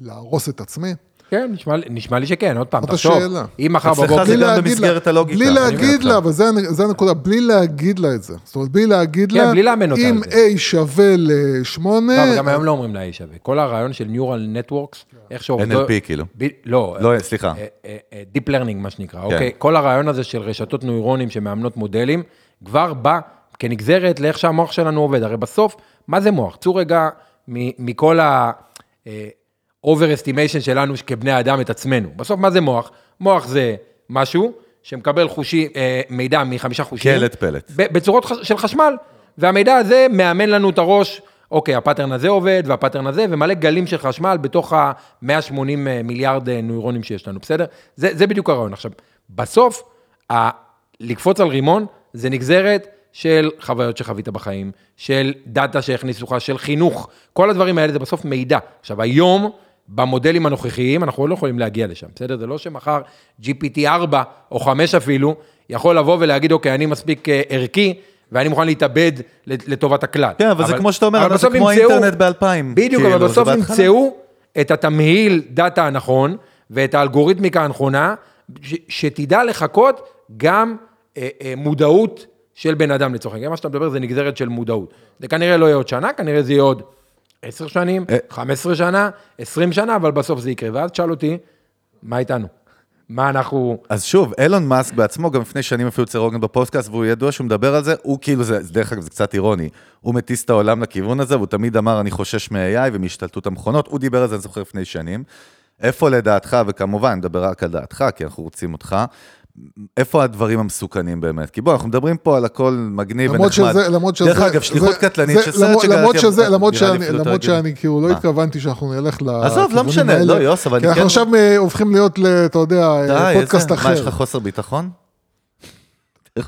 F: להרוס את עצמי?
G: כן, נשמע, נשמע לי שכן, עוד פעם,
F: זאת
G: תחשוב,
F: השאלה.
G: אם מחר
E: אצלך
G: בבוקר...
E: זה
F: בלי
E: גם
F: להגיד
E: במסגרת
F: לה-
E: הלוגיקה,
F: בלי להגיד לה. אבל זה זה הנקודה, בלי להגיד לה את זה. זאת אומרת, בלי להגיד
G: כן,
F: לה,
G: בלי לאמן אותה
F: אם. A שווה לשמונה,
G: לא, אבל גם היום לא אומרים לאיש שווה. כל הרעיון של Neural Networks, איך שעובדות...
E: NLP כאילו.
G: ב- לא,
E: לא, סליחה.
G: אה, אה, אה, Deep Learning, מה שנקרא, אוקיי? כל הרעיון הזה של רשתות נוירונים שמאמנות מודלים, כבר בא כנגזרת לאיך שהמוח שלנו עובד. הרי בסוף, מה זה מוח? צאו רגע מ- מכל ה... אה, שלנו כבני אדם את עצמנו. בסוף, מה זה מוח? מוח זה משהו שמקבל חושי, אה, מידע מחמישה חושים.
E: קלט פלט.
G: בצורות של חשמל, והמידע הזה מאמן לנו את הראש, אוקיי, הפאטרן הזה עובד, והפאטרן הזה, ומלא גלים של חשמל בתוך ה-180 מיליארד אה, נוירונים שיש לנו, בסדר? זה, זה בדיוק הרעיון. עכשיו, בסוף, ה- לקפוץ על רימון זה נגזרת של חוויות שחווית בחיים, של דאטה שהכניסו לך, של חינוך, כל הדברים האלה זה בסוף מידע. עכשיו, היום, במודלים הנוכחיים, אנחנו לא יכולים להגיע לשם, בסדר? זה לא שמחר GPT 4 או 5 אפילו, יכול לבוא ולהגיד, אוקיי, אני מספיק אה, ערכי, ואני מוכן להתאבד לטובת הכלל.
E: כן, אבל זה כמו שאתה אומר,
G: אבל
E: אבל זה כמו
G: ימצאו-
E: האינטרנט ב-2000,
G: בדיוק,
E: כאילו,
G: אבל בסוף. ימצאו את התמהיל דאטה הנכון, ואת האלגוריתמיקה הנכונה, ש- שתדע לחקות גם מודעות של בן אדם לצורך העניין. מה שאתה מדבר זה נגזרת של מודעות. זה כנראה לא יהיה עוד שנה, כנראה זה יהיה עוד 10 שנים,
E: אה.
G: 15 שנה, 20 שנה, אבל בסוף זה יקרה. ואז תשאל אותי, מה איתנו? מה אנחנו...
E: אז שוב, אילון מאסק בעצמו, גם לפני שנים אפילו אצל רוגן בפודקאסט, והוא ידוע שהוא מדבר על זה, הוא כאילו, זה, דרך אגב, זה קצת אירוני, הוא מטיס את העולם לכיוון הזה, והוא תמיד אמר, אני חושש מ-AI ומהשתלטות המכונות, הוא דיבר על זה, אני זוכר, לפני שנים. איפה לדעתך, וכמובן, נדבר רק על דעתך, כי אנחנו רוצים אותך, איפה הדברים המסוכנים באמת? כי בוא, אנחנו מדברים פה על הכל מגניב ונחמד.
F: שזה, למרות שזה...
E: דרך אגב, שליחות
F: זה-
E: קטלנית של סרט שקראתי,
F: למרות שזה, למרות שאני, למרות. שאני כאילו לא
E: מה?
F: התכוונתי שאנחנו נלך
E: עזוב, לא
F: לכיוונים
E: משנה,
F: האלה.
E: לא, יוס, אבל
F: כי
E: אני
F: אנחנו
E: כן-
F: עכשיו אה, הופכים להיות, אתה יודע, אה, פודקאסט
E: איזה- מה, יש
F: אחר.
E: לך חוסר ביטחון?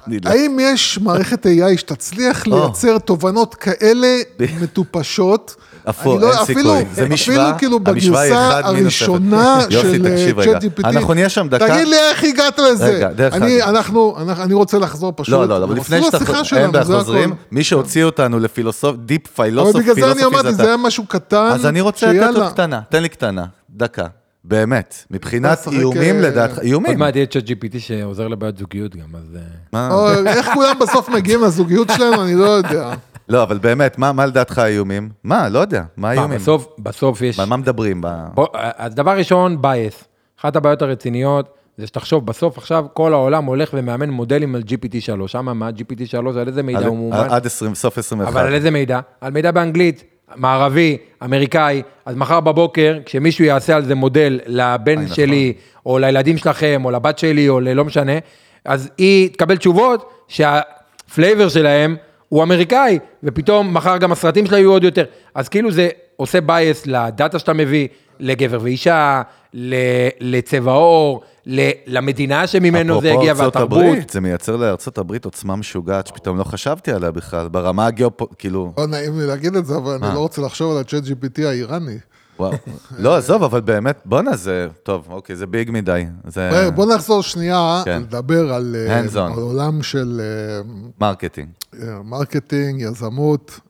E: נדלק?
F: האם יש מערכת AI שתצליח לייצר תובנות כאלה מטופשות?
E: אפור,
F: לא-
E: אין סיכוי. זה משוואה,
F: אפילו כאילו בגרסה. הראשונה (laughs) של
E: רגע.
F: ChatGPT.
E: אנחנו נהיה שם דקה.
F: תגיד לי איך הגעת לזה.
E: רגע, דרך
F: אני,
E: אגב.
F: אנחנו, אנחנו- אני רוצה לחזור פשוט.
E: לא, לא, לא, אבל לפני שאתה אין
F: שלנו,
E: בעיה,
F: זה
E: חוזרים. מי שהוציא אותנו לפילוסוף, דיפ פילוסוף,
F: אבל בגלל זה אני
E: פילוסופי
F: אמרתי,
E: אתה.
F: זה היה משהו קטן.
E: אז אני רוצה לתת. לו קטנה, תן לי קטנה, דקה. באמת, מבחינת איומים
F: אה,
E: לדעתך,
G: עוד
E: איומים.
G: מעט יהיה צ'אט GPT שעוזר לבעיות זוגיות גם, אז... אה,
F: איך כולם בסוף מגיעים לזוגיות שלהם, אני לא יודע.
E: לא, אבל באמת, מה מה לדעתך האיומים? מה, לא יודע, מה האיומים?
G: בסוף, בסוף יש...
E: על מה מדברים? ב-
G: בוא, אז דבר ראשון, bias. אחת הבעיות הרציניות זה שתחשוב, בסוף עכשיו כל העולם הולך ומאמן מודלים על GPT-3. אממה, מה, GPT-3, על איזה מידע
E: על-
G: הוא מאומן?
E: עד 20, סוף 21.
G: אבל על איזה מידע? על מידע באנגלית, מערבי, אמריקאי, אז מחר בבוקר, כשמישהו יעשה על זה מודל לבן
E: נכון.
G: שלי, או לילדים שלכם, או לבת שלי, או ללא משנה, אז היא תקבל תשובות שה flavor שלהם הוא אמריקאי, ופתאום מחר גם הסרטים שלה יהיו עוד יותר. אז כאילו זה עושה bias לדאטה שאתה מביא, לגבר ואישה, ל- לצבע עור, ל- למדינה שממנו זה הגיע,
E: אפרופו ארצות
G: והתרבות.
E: הברית, זה מייצר לארצות הברית עוצמה משוגעת, שפתאום לא חשבתי עליה בכלל, ברמה הגיאופו... כאילו,
F: לא נעים לי להגיד את זה, אבל אני לא רוצה לחשוב על ה ChatGPT האיראני.
E: וואו. לא, עזוב, אבל באמת, בואנה, זה... טוב, אוקיי, זה big מדי. זה
F: אה, בוא נחזור שנייה,
E: כן.
F: לדבר על אה, עולם של אה, marketing. marketing, יזמות.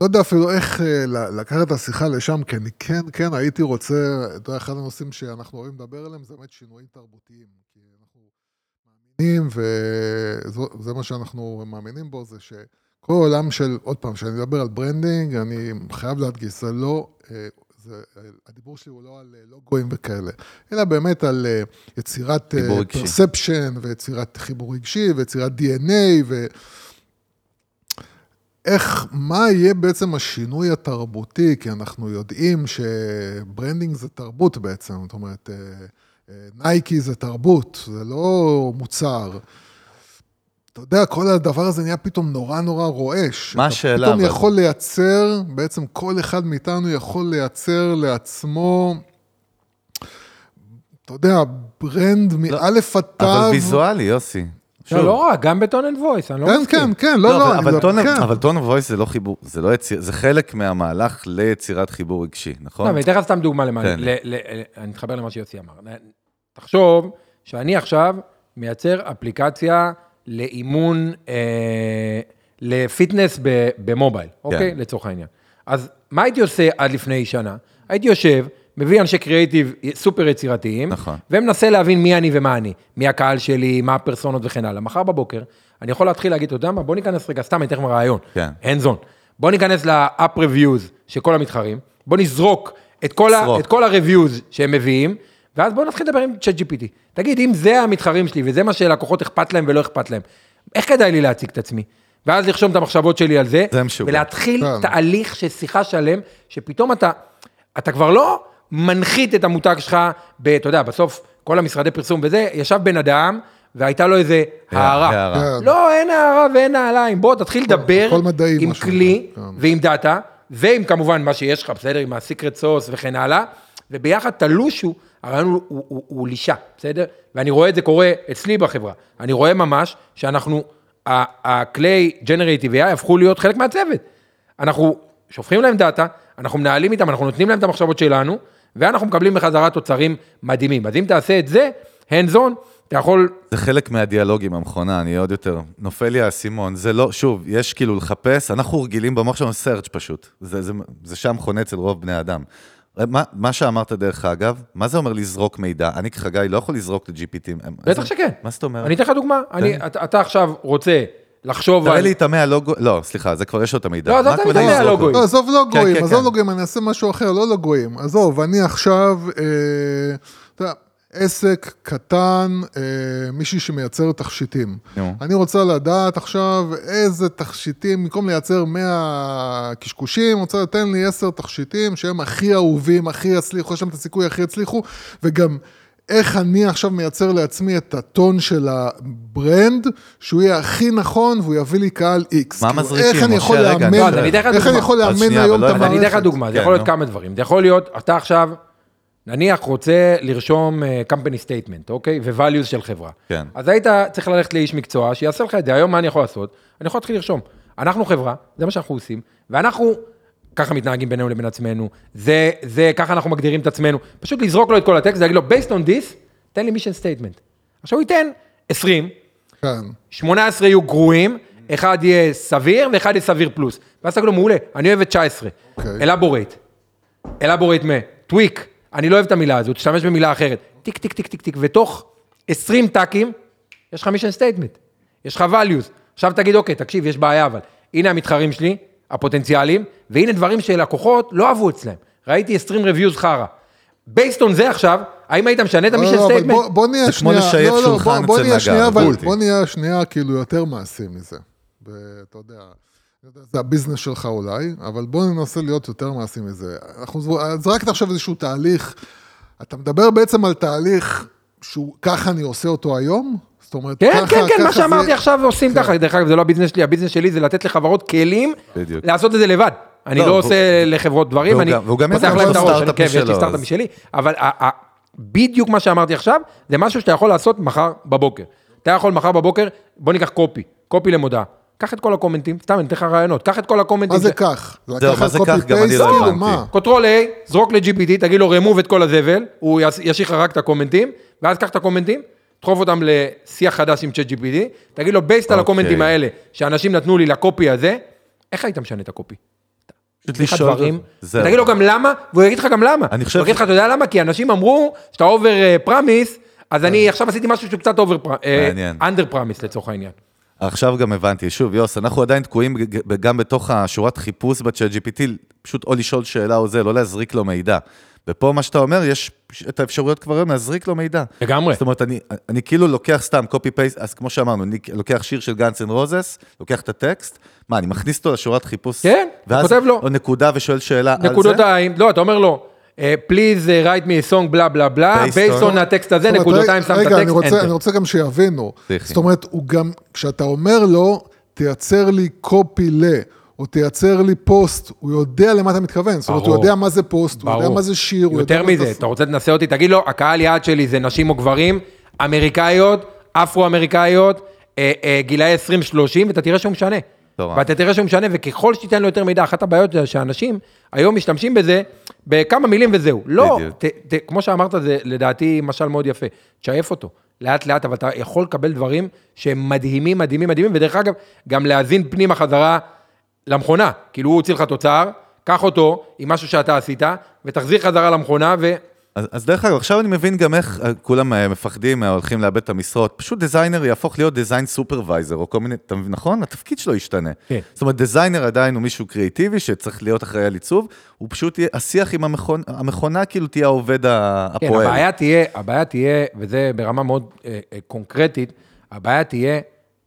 F: לא יודע אפילו איך לקחת את השיחה לשם, כי אני כן, כן הייתי רוצה, אתה יודע, אחד הנושאים שאנחנו אוהבים לדבר עליהם זה באמת שינויים תרבותיים. כי אנחנו מאמינים, וזה מה שאנחנו מאמינים בו, זה שכל עולם של, עוד פעם, כשאני מדבר על branding, אני חייב להדגיש, זה לא... אה, זה, הדיבור שלי הוא לא על אה, לוגוים וכאלה, אלא באמת על אה, יצירת. perception, ויצירת חיבור רגשי, ויצירת DNA, ו... איך, מה יהיה בעצם השינוי התרבותי, כי אנחנו יודעים ש branding זה תרבות בעצם, זאת אומרת, נייקי זה תרבות, זה לא מוצר. אתה יודע, כל הדבר הזה נהיה פתאום נורא נורא רועש.
E: מה
F: אתה
E: השאלה,
F: פתאום
E: אבל?
F: יכול לייצר, בעצם כל אחד מאיתנו יכול לייצר לעצמו, אתה יודע, brand מאלף עד תו.
E: אבל ויזואלי, יוסי. שוב.
G: לא, לא רק, גם ב tone and voice, אני לא
F: כן,
G: מסכים.
F: כן, כן, לא, לא,
E: אבל-
F: אני
E: אבל
F: מדבר-
E: tone-
F: כן.
E: אבל tone voice זה לא חיבור, זה לא יציר, זה חלק מהמהלך ליצירת חיבור רגשי, נכון?
G: לא, אני אתן לך סתם דוגמה למה,
E: כן.
G: ל- ל- אני אתחבר למה שיוסי אמר. תחשוב שאני עכשיו מייצר אפליקציה לאימון, אה, לפיטנס ב- במובייל, אוקיי? לצורך העניין. אז מה הייתי עושה עד לפני שנה? הייתי יושב, מביא אנשי קריאיטיב סופר יצירתיים,
E: נכון.
G: ומנסה להבין מי אני ומה אני, מי הקהל שלי, מה הפרסונות וכן הלאה. מחר בבוקר, אני יכול להתחיל להגיד, אתה יודע מה, בוא ניכנס רגע, סתם, אני אתן לכם רעיון.
E: כן.
G: hands on. בוא ניכנס ל-up reviews של כל המתחרים, בוא נזרוק את כל, ה-. את כל ה-reviews שהם מביאים, ואז בוא נתחיל לדבר עם צ'אט GPT. תגיד, אם זה המתחרים שלי וזה מה שלקוחות אכפת להם ולא אכפת להם, איך כדאי לי להציג את עצמי? ואז לרשום את המחשבות שלי על זה,
E: זה משוגע.
G: ולהתחיל
F: כן.
G: תהליך של שיחה שלם, שפתאום אתה, אתה כבר לא מנחית את המותג שלך, ב, אתה יודע, בסוף כל המשרדי פרסום וזה, ישב בן אדם, והייתה לו איזה הערה.
F: כן.
G: לא, אין הערה ואין נעליים, בוא תתחיל לדבר עם
F: שנקרא.
G: כלי
F: כן.
G: ועם דאטה, ועם כמובן מה שיש לך, בסדר? עם ה secret sauce וכן הלאה, וביחד תלושו, הרעיון הוא, הוא, הוא, הוא לישה, בסדר? ואני רואה את זה קורה אצלי בחברה. אני רואה ממש שאנחנו, הכלי Generative AI הפכו להיות חלק מהצוות. אנחנו שופכים להם דאטה, אנחנו מנהלים איתם, אנחנו נותנים להם את המחשבות שלנו, ואנחנו מקבלים בחזרה תוצרים מדהימים. אז אם תעשה את זה, hands on, אתה יכול
E: זה חלק מהדיאלוג עם המכונה, אני עוד יותר, נופל לי האסימון, זה לא, שוב, יש כאילו לחפש, אנחנו רגילים במוח שלנו search פשוט, זה, זה, זה שם חונה אצל רוב בני אדם. מה, מה שאמרת דרך אגב, מה זה אומר לזרוק מידע? אני כחגי לא יכול לזרוק ל-GPT.
G: בטח שכן.
E: מה זאת אומרת?
G: אני אתן לך דוגמה, אני, אתה, אתה עכשיו רוצה לחשוב
E: תראה
G: על...
E: לי את המאה לוגו, לא, סליחה, זה כבר יש לו את המידע.
G: לא,
E: מה
G: עזוב את המאה? לוגויים.
F: לא, עזוב לוגויים,
E: כן,
F: עזוב
E: כן.
F: לוגויים, אני אעשה משהו אחר, לא לוגויים. עזוב, אני עכשיו, אה, אתה יודע, עסק קטן, אה, מישהי שמייצר תכשיטים.
E: נו.
F: אני רוצה לדעת עכשיו איזה תכשיטים, במקום לייצר 100 קשקושים, רוצה לתת לי 10 תכשיטים שהם הכי אהובים, הכי יצליחו, יש להם את הסיכוי הכי יצליחו, וגם איך אני עכשיו מייצר לעצמי את הטון של ה brand, שהוא יהיה הכי נכון והוא יביא לי קהל איקס.
E: מה
F: כאילו,
E: מזריקים,
F: איך אני
E: משה?
F: יכול
E: רגע,
F: לאמן,
G: לא, אז אני אתן לך
F: איך. אני יכול לאמן היום
E: אבל
F: את
E: לא
G: אז אני אתן לך
F: המערכת?
G: דוגמה, זה
E: כן,
G: יכול להיות. כמה דברים. זה יכול להיות, אתה עכשיו, נניח רוצה לרשום אה, company statement, אוקיי? ו-values של חברה.
E: כן.
G: אז היית צריך ללכת לאיש מקצוע שיעשה לך את זה. היום מה אני יכול לעשות? אני יכול להתחיל לרשום. אנחנו חברה, זה מה שאנחנו עושים, ואנחנו ככה מתנהגים בינינו לבין עצמנו, זה, זה, ככה אנחנו מגדירים את עצמנו. פשוט לזרוק לו את כל הטקסט, להגיד לו, based on this, תן לי mission statement. עכשיו הוא ייתן 20,
F: כן.
G: 18 יהיו גרועים, אחד יהיה סביר ואחד יהיה סביר פלוס. ואז תגיד לו, מעולה, אני אוהב את 19.
F: אוקיי.
G: Elaborate. Elaborate מה? אני לא אוהב את המילה הזו, תשתמש במילה אחרת. טיק, טיק, טיק, טיק, טיק, ותוך 20 טאקים, יש לך mission statement. יש לך values. עכשיו תגיד, אוקיי, תקשיב, יש בעיה, אבל הנה המתחרים שלי, הפוטנציאליים, והנה דברים שלקוחות לא אהבו אצלם. ראיתי 20 reviews חרא. based on זה עכשיו, האם היית משנה את
F: לא,
G: ה mission
F: לא, אבל
G: statement?
F: בוא- נהיה שנייה, לא, לא, בוא- נהיה שנייה, אבל. בוא נהיה שנייה כאילו יותר מעשי מזה. אני יודע, זה ה business שלך אולי, אבל בוא ננסה להיות יותר מעשי מזה. אנחנו זר- זרקת עכשיו איזשהו תהליך, אתה מדבר בעצם על תהליך שהוא, ככה אני עושה אותו היום? זאת אומרת,
G: כן,
F: ככה,
G: כן, כן,
F: ככה
G: מה שאמרתי
F: זה-
G: עכשיו עושים
F: כן.
G: ככה, דרך אגב, זה לא ה business שלי, ה business שלי זה לתת לחברות כלים
E: בדיוק.
G: לעשות את זה לבד. אני
E: לא,
G: לא עושה לחברות דברים,
E: והוא
G: אני
E: והוא גם
G: פותח להם את הראש, כן, יש לי סטארט-אפ משלי, אבל בדיוק מה שאמרתי עכשיו, זה משהו שאתה יכול לעשות מחר בבוקר. אתה יכול מחר בבוקר, בוא ניקח copy, copy למודעה. קח את כל הקומנטים, סתם אני אתן לך רעיונות, קח את כל הקומנטים.
F: מה זה? זה
E: זהו, מה זה כך? גם אני לא הבנתי.
F: מה?
G: Control A, זרוק ל-GPT, תגיד לו remove את כל הזבל, הוא ישאיר לך רק את הקומנטים, ואז קח את הקומנטים, דחוף אותם לשיח חדש עם ChatGPT, תגיד לו, based על
E: אוקיי.
G: הקומנטים האלה, שאנשים נתנו לי ל copy הזה, איך היית משנה את ה copy?
E: פשוט
G: תגיד
E: לשאול-
G: לו גם למה, והוא יגיד לך גם למה.
E: אני חושב
G: הוא יגיד לך, אתה יודע למה? כי אנשים אמרו שאתה over promise, אז אני עכשיו עשיתי משהו שהוא קצת over
E: מעניין.
G: Under promise לצורך העניין.
E: עכשיו גם הבנתי, שוב, יוס, אנחנו עדיין תקועים גם בתוך השורת חיפוש ב ChatGPT, פשוט או לשאול שאלה או זה, לא להזריק לו מידע. ופה מה שאתה אומר, יש את האפשרויות כבר היום להזריק לו מידע.
G: לגמרי.
E: זאת אומרת, אני, אני כאילו לוקח סתם copy paste, אז כמו שאמרנו, אני לוקח שיר של Guns N' Roses, לוקח את הטקסט, מה, אני מכניס אותו לשורת חיפוש?
G: כן,
E: ואז,
G: כותב לו.
E: או נקודה ושואל שאלה על זה?
G: נקודותיים, לא, אתה אומר לו, write me a song בלה בלה בלה,
E: Based
G: based
E: on-
G: on הטקסט הזה, נקודותיים, שם את
F: רגע,
G: הטקסט,
F: רוצה,
G: enter.
F: אני רוצה גם שיבינו. זאת אומרת, הוא גם, כשאתה אומר לו, תייצר לי קופי ל, או תייצר לי פוסט, הוא יודע למה אתה מתכוון. זאת אומרת, הוא. יודע מה זה פוסט, הוא יודע. מה זה שיר, הוא יודע
G: יותר מזה,
F: זה...
G: אתה רוצה לנסה אותי, תגיד לו, הקהל יעד שלי זה נשים או גברים, אמריקאיות, אפרו-אמריקאיות, אה, אה, גילאי 20-30, ואתה תראה שהוא משנה. ואתה תראה שהוא משנה, וככל שתיתן לו יותר מידע, אחת הבעיות זה שאנשים היום משתמשים בזה בכמה מילים וזהו. לא. ת, ת, כמו שאמרת, זה לדעתי משל מאוד יפה. תשייף אותו, לאט לאט, אבל אתה יכול לקבל דברים שהם מדהימים, מדהימים, מדהימים, ודרך אגב, גם להזין פנימה חזרה למכונה. כאילו הוא הוציא לך תוצר, קח אותו עם משהו שאתה עשית, ותחזיר חזרה למכונה, ו...
E: אז, אז דרך אגב, עכשיו אני מבין גם איך אה, כולם אה, מפחדים, אה, הולכים לאבד את המשרות. פשוט designer יהפוך להיות design supervisor, או כל מיני, אתה מבין, נכון? התפקיד שלו ישתנה.
G: כן.
E: זאת אומרת, designer עדיין הוא מישהו קריאיטיבי שצריך להיות אחראי על עיצוב, הוא פשוט יהיה, השיח עם המכונה, המכונה כאילו תהיה העובד
G: כן,
E: הפועל.
G: הבעיה תהיה, הבעיה תהיה, וזה ברמה מאוד אה, אה, קונקרטית, הבעיה תהיה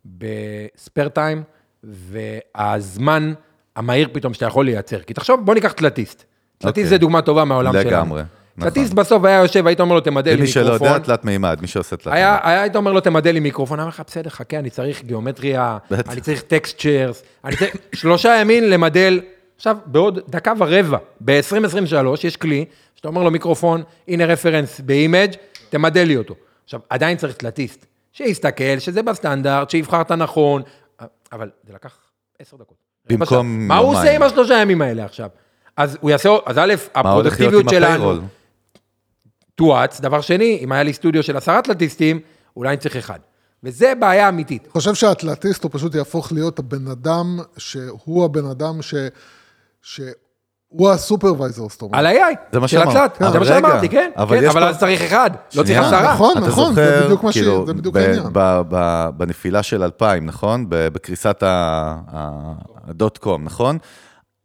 G: ב spare time, והזמן המהיר פתאום שאתה יכול לייצר. כי תחשוב, בוא ניקח תלתיסט. תלתיסט זה דוגמה טובה מהעולם שלנו.
E: לגמרי, נכון.
G: תלתיסט בסוף היה יושב, היית אומר לו, תמדל לי
E: למי שלא
G: מיקרופון.
E: יודע, תלת מימד, מי שעושה תלת
G: היה,
E: מימד.
G: היה, היית אומר לו, תמדל לי מיקרופון, אמר לך, בסדר, חכה, אני צריך גיאומטריה. אני צריך טקסטשרס, אני צריך (laughs) שלושה ימים למדל. עכשיו, בעוד דקה ורבע, ב-2023, יש כלי, שאתה אומר לו מיקרופון, הנה reference ב image, תמדל לי אותו. עכשיו, עדיין צריך תלתיסט, שיסתכל, שזה בסטנדרט, שיבחר את הנכון, אבל זה לקח עשר דקות.
E: במקום.
G: מה הוא עושה. עם השלושה ימים האלה עכשיו? אז הוא יעשה, אז א',
E: הפרודוקטיביות
G: שלנו? תואץ, דבר שני, אם היה לי סטודיו של עשרה תלתיסטים, אולי אני צריך אחד. וזה בעיה אמיתית.
F: אני חושב שהאטלטיסט הוא פשוט יהפוך להיות הבן אדם, שהוא הבן אדם ש... שהוא הסופרוויזור, זאת אומרת.
G: על ה-AI,
E: זה מה שאמרת.
G: זה מה שאמרתי, כן,
E: אבל
G: כן,
E: יש
G: אבל
E: פה-
G: אז צריך אחד, לא צריך. עשרה.
F: נכון,
E: אתה
F: נכון,
E: זוכר,
F: זה בדיוק מה ש-
E: כאילו,
F: זה בדיוק
E: ב-
F: העניין.
E: ב- ב- בנפילה של 2000, נכון? ב- בקריסת הדוט קום, נכון?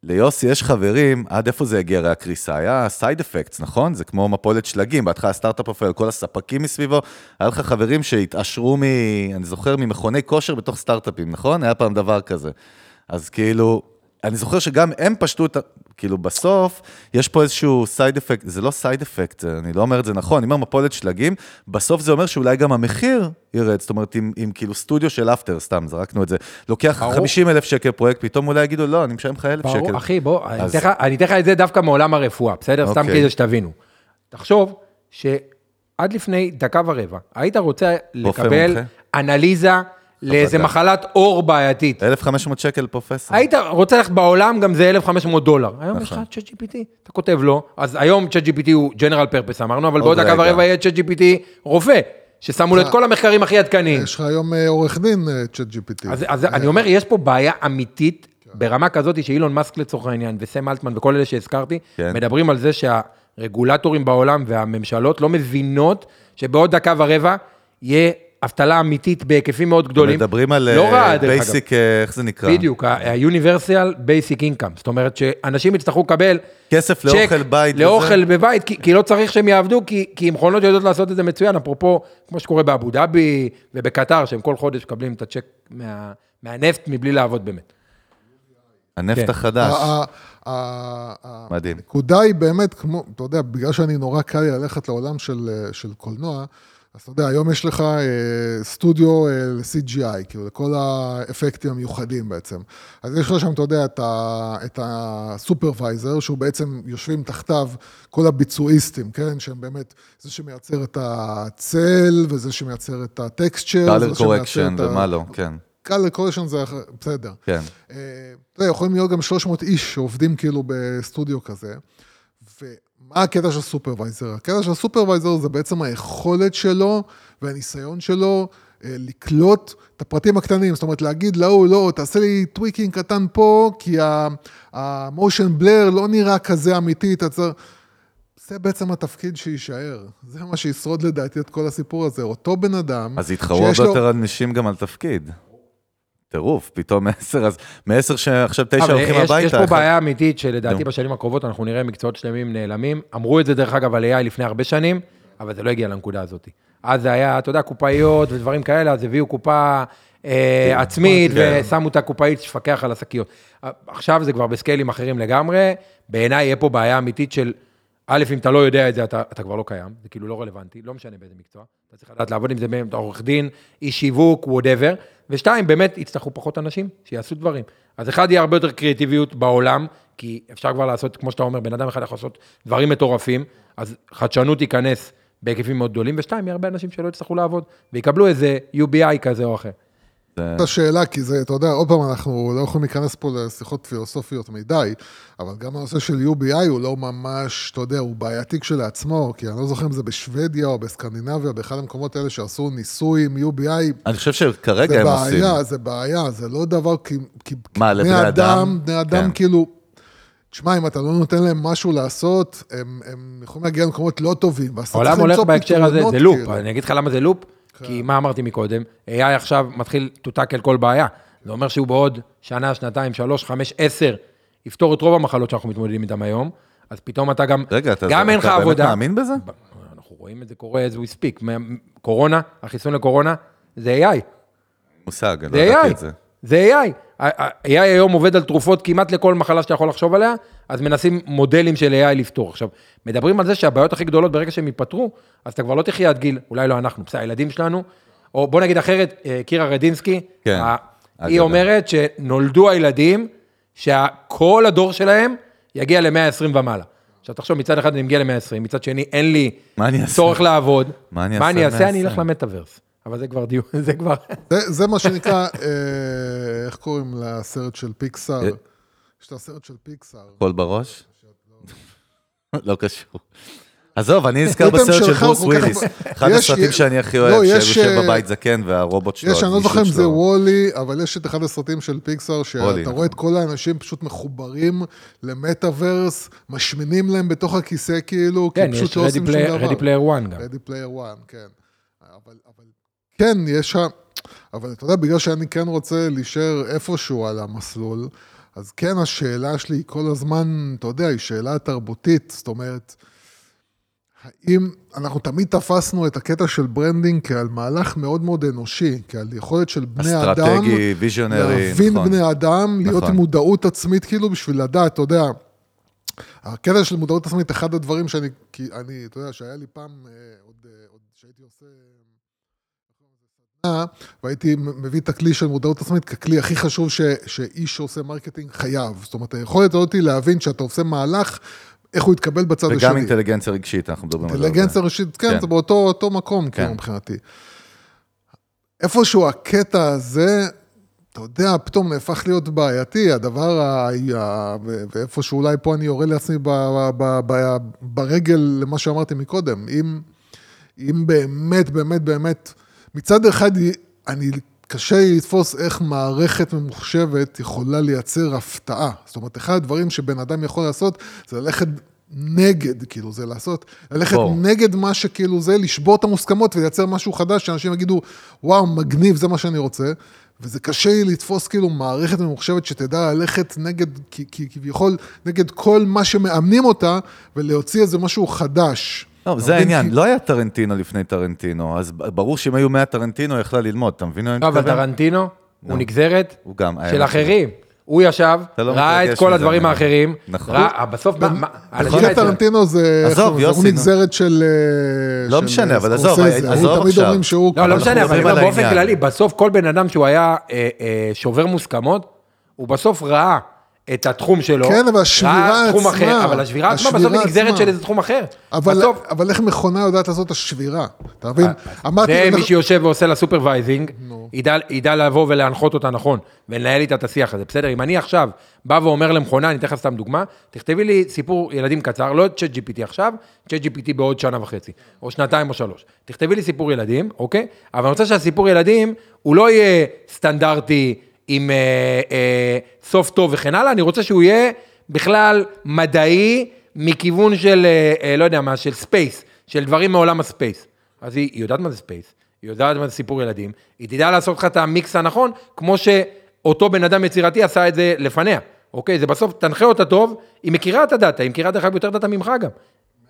E: ליוסי יש חברים, עד איפה זה הגיע הרי הקריסה? היה סייד אפקטס, נכון? זה כמו מפולת שלגים, בהתחלה סטארט-אפ אפל, כל הספקים מסביבו, היה לך חברים שהתעשרו מ... אני זוכר, ממכוני כושר בתוך סטארט-אפים, נכון? היה פעם דבר כזה. אז כאילו, אני זוכר שגם הם פשטו את ה... כאילו בסוף, יש פה איזשהו side effect, זה לא side effect, אני לא אומר את זה נכון, אני אומר מפולת שלגים, בסוף זה אומר שאולי גם המחיר ירד, זאת אומרת, אם, אם כאילו סטודיו של After, סתם, זרקנו את זה, לוקח
G: ברור.
E: 50 אלף שקל פרויקט, פתאום אולי יגידו, לא, אני משלם לך אלף שקל.
G: ברור, אחי, בוא,
E: אז-
G: אני אתן לך את זה דווקא מעולם הרפואה, בסדר? סתם
E: אוקיי.
G: כדי שתבינו. תחשוב שעד לפני דקה ורבע, היית רוצה לקבל? אנליזה לאיזה
E: דעת.
G: מחלת עור בעייתית.
E: 1,500 שקל פרופסור.
G: היית רוצה ללכת בעולם, גם זה 1,500 דולר. היום יש לך
E: נכון.
G: צ'אט GPT, אתה כותב לו, אז היום צ'אט GPT הוא ג'נרל פרפס אמרנו, אבל בעוד דקה. ורבע יהיה צ'אט GPT רופא, ששמו לו את כל המחקרים הכי עדכניים.
F: יש לך היום אה, עורך דין, צ'אט GPT.
G: אז, אז אני אומר, יש פה בעיה אמיתית, ברמה כזאת שאילון מאסק לצורך העניין, וסם אלטמן וכל אלה שהזכרתי,
E: כן.
G: מדברים על זה שהרגולטורים בעולם והממשלות לא מבינות שבעוד דקה ורבע יהיה אבטלה אמיתית בהיקפים מאוד גדולים.
E: מדברים על
G: לא רע, דרך אגב.
E: Basic, איך זה נקרא?
G: בדיוק, ה-Universal Basic Income, זאת אומרת שאנשים יצטרכו לקבל
E: כסף לאוכל בית וזה.
G: לאוכל בבית, כי, כי לא צריך שהם יעבדו, כי, כי מכונות יודעות לעשות את זה מצוין, אפרופו, כמו שקורה באבו דאבי ובקטר, שהם כל חודש מקבלים את הצ'ק מה, מהנפט מבלי לעבוד באמת.
E: הנפט
G: כן.
E: החדש. מדהים.
F: הנקודה היא באמת, כמו, אתה יודע, בגלל שאני נורא קל לי ללכת לעולם של, אה, של קולנוע, אז אתה יודע, היום יש לך אה, סטודיו אה, ל-CGI, כאילו, לכל האפקטים המיוחדים בעצם. אז יש לך שם, אתה יודע, את, הסופרוויזר, שהוא בעצם יושבים תחתיו כל הביצועיסטים, כן? שהם באמת, זה שמייצר את הצל, וזה שמייצר את הטקסצ'ר.
E: color correction ומה לא, כן,
F: קלר קורקשן זה בסדר.
E: כן.
F: אה, אתה יודע, יכולים להיות גם 300 איש שעובדים כאילו בסטודיו כזה. ומה הקטע של supervisor? הקטע של ה supervisor זה בעצם היכולת שלו והניסיון שלו אה, לקלוט את הפרטים הקטנים, זאת אומרת להגיד להוא, לא, תעשה לי tweaking קטן פה, כי ה motion blur לא נראה כזה אמיתי, אתה צריך... זה בעצם התפקיד שיישאר. זה מה שישרוד לדעתי את כל הסיפור הזה. אותו בן אדם...
E: אז יתחרו הרבה יותר אנשים גם על תפקיד. טירוף, פתאום מעשר, אז מעשר שעכשיו תשע הולכים
G: יש,
E: הביתה.
G: יש פה בעיה אמיתית שלדעתי. בשנים הקרובות אנחנו נראה מקצועות שלמים נעלמים. אמרו את זה דרך אגב על AI לפני הרבה שנים, אבל זה לא הגיע לנקודה הזאת. אז זה היה, אתה יודע, קופאיות ודברים כאלה, אז הביאו קופה אה, עצמית
E: כן.
G: ושמו את הקופאית שתפקח על השקיות. עכשיו זה כבר בסקיילים אחרים לגמרי. בעיניי יהיה פה בעיה אמיתית של, א', אם אתה לא יודע את זה, אתה, אתה כבר לא קיים, זה כאילו לא רלוונטי, לא משנה באיזה מקצוע. אתה צריך לדעת לעבוד עם זה, עורך דין, איש שיווק, וואטאבר. ושתיים, באמת יצטרכו פחות אנשים שיעשו דברים. אז אחד, יהיה הרבה יותר קריאטיביות בעולם, כי אפשר כבר לעשות, כמו שאתה אומר, בן אדם אחד יכול לעשות דברים מטורפים, אז חדשנות תיכנס בהיקפים מאוד גדולים, ושתיים, יהיה הרבה אנשים שלא יצטרכו לעבוד, ויקבלו איזה UBI כזה או אחר.
F: את השאלה, כי זה, אתה יודע, עוד פעם, אנחנו לא יכולים להיכנס פה לשיחות פילוסופיות מדי, אבל גם הנושא של UBI הוא לא ממש, אתה יודע, הוא בעייתי כשלעצמו, כי אני לא זוכר אם זה בשוודיה או בסקנדינביה, באחד המקומות האלה שעשו ניסוי עם UBI,
E: אני חושב שכרגע
F: זה
E: הם עושים.
F: בעיה, זה בעיה, זה לא דבר, כי, כי
E: מה,
F: בני
E: לבני אדם?
F: בני אדם
E: כן.
F: כאילו, תשמע, אם אתה לא נותן להם משהו לעשות, הם, הם יכולים להגיע למקומות לא טובים,
G: העולם הולך בהקשר הזה, זה לופ,
F: כאילו.
G: אני אגיד לך למה זה לופ, כי מה אמרתי מקודם, AI עכשיו מתחיל to tackle כל בעיה. זה אומר שהוא בעוד שנה, שנתיים, שלוש, חמש, עשר, יפתור את רוב המחלות שאנחנו מתמודדים איתן היום, אז פתאום אתה גם,
E: רגע, אתה
G: גם אין לך
E: אתה באמת
G: עבודה.
E: מאמין בזה?
G: אנחנו רואים את זה קורה as we speak. קורונה, החיסון לקורונה, זה AI.
E: מושג, אני לא ידעתי. את זה.
G: זה AI. AI היום עובד על תרופות כמעט לכל מחלה שאתה יכול לחשוב עליה, אז מנסים מודלים של AI לפתור. עכשיו, מדברים על זה שהבעיות הכי גדולות ברגע שהם ייפתרו, אז אתה כבר לא תחיה עד גיל, אולי לא אנחנו, בסדר, הילדים שלנו, או בוא נגיד אחרת, אה, קירה רדינסקי,
E: כן,
G: ה-. היא אומרת שנולדו הילדים, שכל הדור שלהם יגיע ל-120 ומעלה. עכשיו תחשוב, מצד אחד אני מגיע ל-120, מצד שני אין לי
E: מה?
G: צורך לעבוד.
E: מה אני
G: מה
E: אעשה
G: אני אעשה? אני
E: 120?
G: אלך למטאוורס. אבל זה כבר דיון, (laughs) זה כבר...
F: זה, זה מה שנקרא, אה, איך קוראים לסרט של פיקסאר?
E: אה.
F: יש את הסרט של פיקסאר.
E: קול בראש? (laughs) לא קשור. עזוב, אני נזכר בסרט של ברוס וויליס. אחד
F: יש-
E: הסרטים שאני הכי
F: לא,
E: אוהב, שהוא
F: יש,
E: יושב
F: אה,
E: בבית זקן והרובוט שלו.
F: יש, אני לא זוכר אם זה. WALL-E, אבל יש את אחד הסרטים של פיקסאר, שאתה
E: נכון.
F: רואה את כל האנשים פשוט מחוברים למטאוורס, משמינים להם בתוך הכיסא כאילו,
G: כן,
F: כי פשוט
G: יש
F: לא עושים שום דבר.
G: Ready Player 1 גם.
F: Ready Player 1, כן. אבל, אבל כן, יש שם, אבל אתה יודע, בגלל שאני כן רוצה להישאר איפשהו על המסלול, אז כן, השאלה שלי היא כל הזמן, אתה יודע, היא שאלה תרבותית, זאת אומרת, האם אנחנו תמיד תפסנו את הקטע של branding כעל מהלך מאוד מאוד אנושי, כעל יכולת של בני אדם,
E: אסטרטגי, visionary,
F: להבין
E: נכון.
F: בני אדם, להיות
E: נכון.
F: עם מודעות עצמית, כאילו, בשביל לדעת, אתה יודע, הקטע של מודעות עצמית, אחד הדברים שאני, אני, אתה יודע, שהיה לי פעם, אה, עוד, אה, עוד שהייתי עושה... סדנה, והייתי מביא את הכלי של מודעות עצמית ככלי הכי חשוב ש, שאיש שעושה marketing חייב. זאת אומרת, היכולת הזאת היא להבין שאתה עושה מהלך, איך הוא יתקבל בצד השני.
E: וגם אינטליגנציה רגשית, אנחנו מדברים על זה.
F: אינטליגנציה רגשית, כן,
E: כן.
F: זה באותו אותו מקום, כאילו, מבחינתי. איפשהו הקטע הזה, אתה יודע, פתאום נהפך להיות בעייתי, הדבר, ה... ה- ו- ואיפשהו אולי פה אני יורה לעצמי ב... ב... ב... ברגל למה שאמרתי מקודם, אם, אם באמת, באמת, באמת, מצד אחד, אני, קשה לי לתפוס איך מערכת ממוחשבת יכולה לייצר הפתעה. זאת אומרת, אחד הדברים שבן אדם יכול לעשות, זה ללכת נגד, כאילו, זה לעשות, ללכת
E: ברור.
F: נגד מה שכאילו זה, לשבור את המוסכמות ולייצר משהו חדש, שאנשים יגידו, וואו, מגניב, זה מה שאני רוצה. וזה קשה לי לתפוס כאילו מערכת ממוחשבת שתדע ללכת נגד, כביכול, נגד כל מה שמאמנים אותה, ולהוציא איזה משהו חדש.
E: לא, זה? העניין, לא היה טרנטינו לפני טרנטינו, אז ברור שאם היו 100 טרנטינו, היא יכלה ללמוד, אתה מבין
G: לא, אבל? טרנטינו הוא נגזרת
E: הוא היה
G: של
E: משהו.
G: אחרים. הוא ישב,
E: לא
G: ראה את כל הדברים האחרים,
E: נכון.
G: ראה, בסוף, מה- אצל-
F: טרנטינו זה, הוא. נגזרת של... אה,
E: לא משנה,
F: אה,
E: אבל עזוב. עזוב
F: הוא תמיד. אומרים שהוא...
G: לא, לא משנה, אבל באופן. כללי, בסוף כל בן אדם שהוא היה אה, אה, שובר מוסכמות, הוא בסוף ראה את התחום שלו.
F: כן, אבל השבירה
G: תחום
F: עצמה,
G: אחר, אבל השבירה עצמה בסוף היא נגזרת. של איזה תחום אחר.
F: אבל,
G: בסוף,
F: אבל איך מכונה יודעת לעשות את השבירה? אתה מבין? אמרתי...
G: זה מי שיושב ועושה לה supervising, ידע, ידע לבוא ולהנחות אותה נכון, ולנהל איתה את השיח הזה, בסדר? אם אני עכשיו בא ואומר למכונה, אני אתן לך סתם דוגמה, תכתבי לי סיפור ילדים קצר, לא ChatGPT עכשיו, ChatGPT בעוד שנה וחצי, או שנתיים או שלוש. תכתבי לי סיפור ילדים, אוקיי? אבל אני רוצה שהסיפור ילדים, הוא לא יהיה סטנדרטי עם אה, אה, סוף טוב וכן הלאה, אני רוצה שהוא יהיה בכלל מדעי, מכיוון של, אה, אה, לא יודע מה, של space, של דברים מעולם ה space. אז היא, היא יודעת מה זה space, היא יודעת מה זה סיפור ילדים, היא תדע לעשות לך את המיקס הנכון, כמו שאותו בן אדם יצירתי עשה את זה לפניה. אוקיי, זה בסוף, תנחה אותה טוב, היא מכירה את הדאטה, היא מכירה דרך אגב יותר דאטה ממך גם.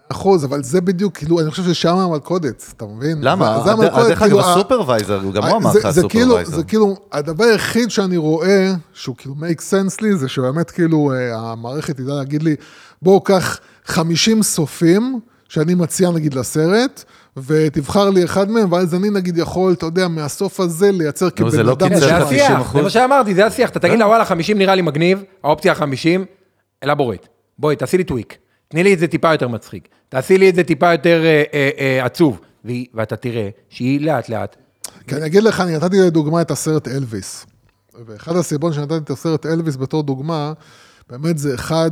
F: אחוז, אבל זה בדיוק, כאילו, אני חושב ששם המלכודת, אתה מבין?
E: למה?
F: זה המלכודת,
E: דרך אגב,
F: כאילו,
E: הסופרוויזר, גם הוא אמר
F: זה-
E: לך
F: זה כאילו,
E: הסופרוויזר.
F: זה כאילו, הדבר היחיד שאני רואה, שהוא כאילו make sense לי, זה שבאמת כאילו אה, המערכת תדע להגיד לי, בואו קח 50 סופים, שאני מציע נגיד לסרט, ותבחר לי אחד מהם, ואז אני נגיד יכול, אתה יודע, מהסוף הזה לייצר
E: זה
F: כבן
E: לא
F: אדם.
E: קיצר
G: זה
E: לך
F: אחד.
G: השיח,
E: 90%.
G: זה מה שאמרתי, זה השיח. אתה תגיד לה, וואלה, 50 נראה לי מגניב, האופציה ה-50, אלבורט. בואי, תעשי לי טוויק. תני לי את זה טיפה יותר מצחיק. תעשי לי את זה טיפה יותר אה, אה, אה, עצוב. והיא- ואתה תראה שהיא לאט לאט,
F: כי אני אגיד לך, אני נתתי לדוגמה את הסרט אלוויס. ואחד הסיבות שנתתי את הסרט אלוויס בתור דוגמה, באמת זה אחד...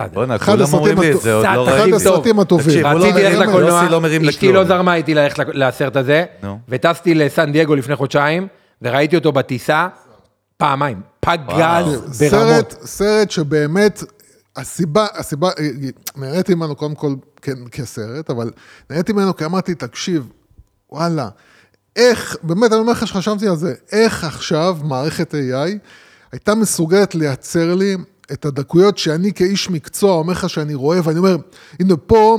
F: אה,
E: בואנה,
F: אחד
E: כולם
F: הסרטים
E: אומרים לי את זה, עוד לא
G: אחד
E: ראיתי.
F: הסרטים הטובים.
E: לא
G: רציתי ללכת לקולנוע,
E: לא
G: אשתי
E: לכלום.
G: לא זרמה איתי ללכת לסרט הזה. וטסתי לסן דייגו לפני חודשיים, וראיתי אותו בטיסה פעמיים. פגז ברמות.
F: סרט שבאמת, הסיבה, הסיבה, אה, נהניתי ממנו קודם כל כן, כסרט, אבל נהניתי ממנו כי אמרתי, תקשיב, וואלה, איך, באמת, אני אומר לך שחשבתי על זה, איך עכשיו מערכת AI הייתה מסוגלת לייצר לי את הדקויות שאני כאיש מקצוע אומר לך שאני רואה, ואני אומר, הנה פה,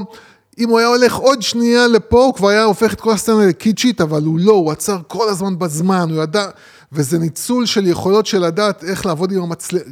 F: אם הוא היה הולך עוד שנייה לפה, הוא כבר היה הופך את כל הסצנה לקיצ'ית, אבל הוא לא, הוא עצר כל הזמן בזמן, הוא ידע, וזה ניצול של יכולות של לדעת איך לעבוד עם המצלמה.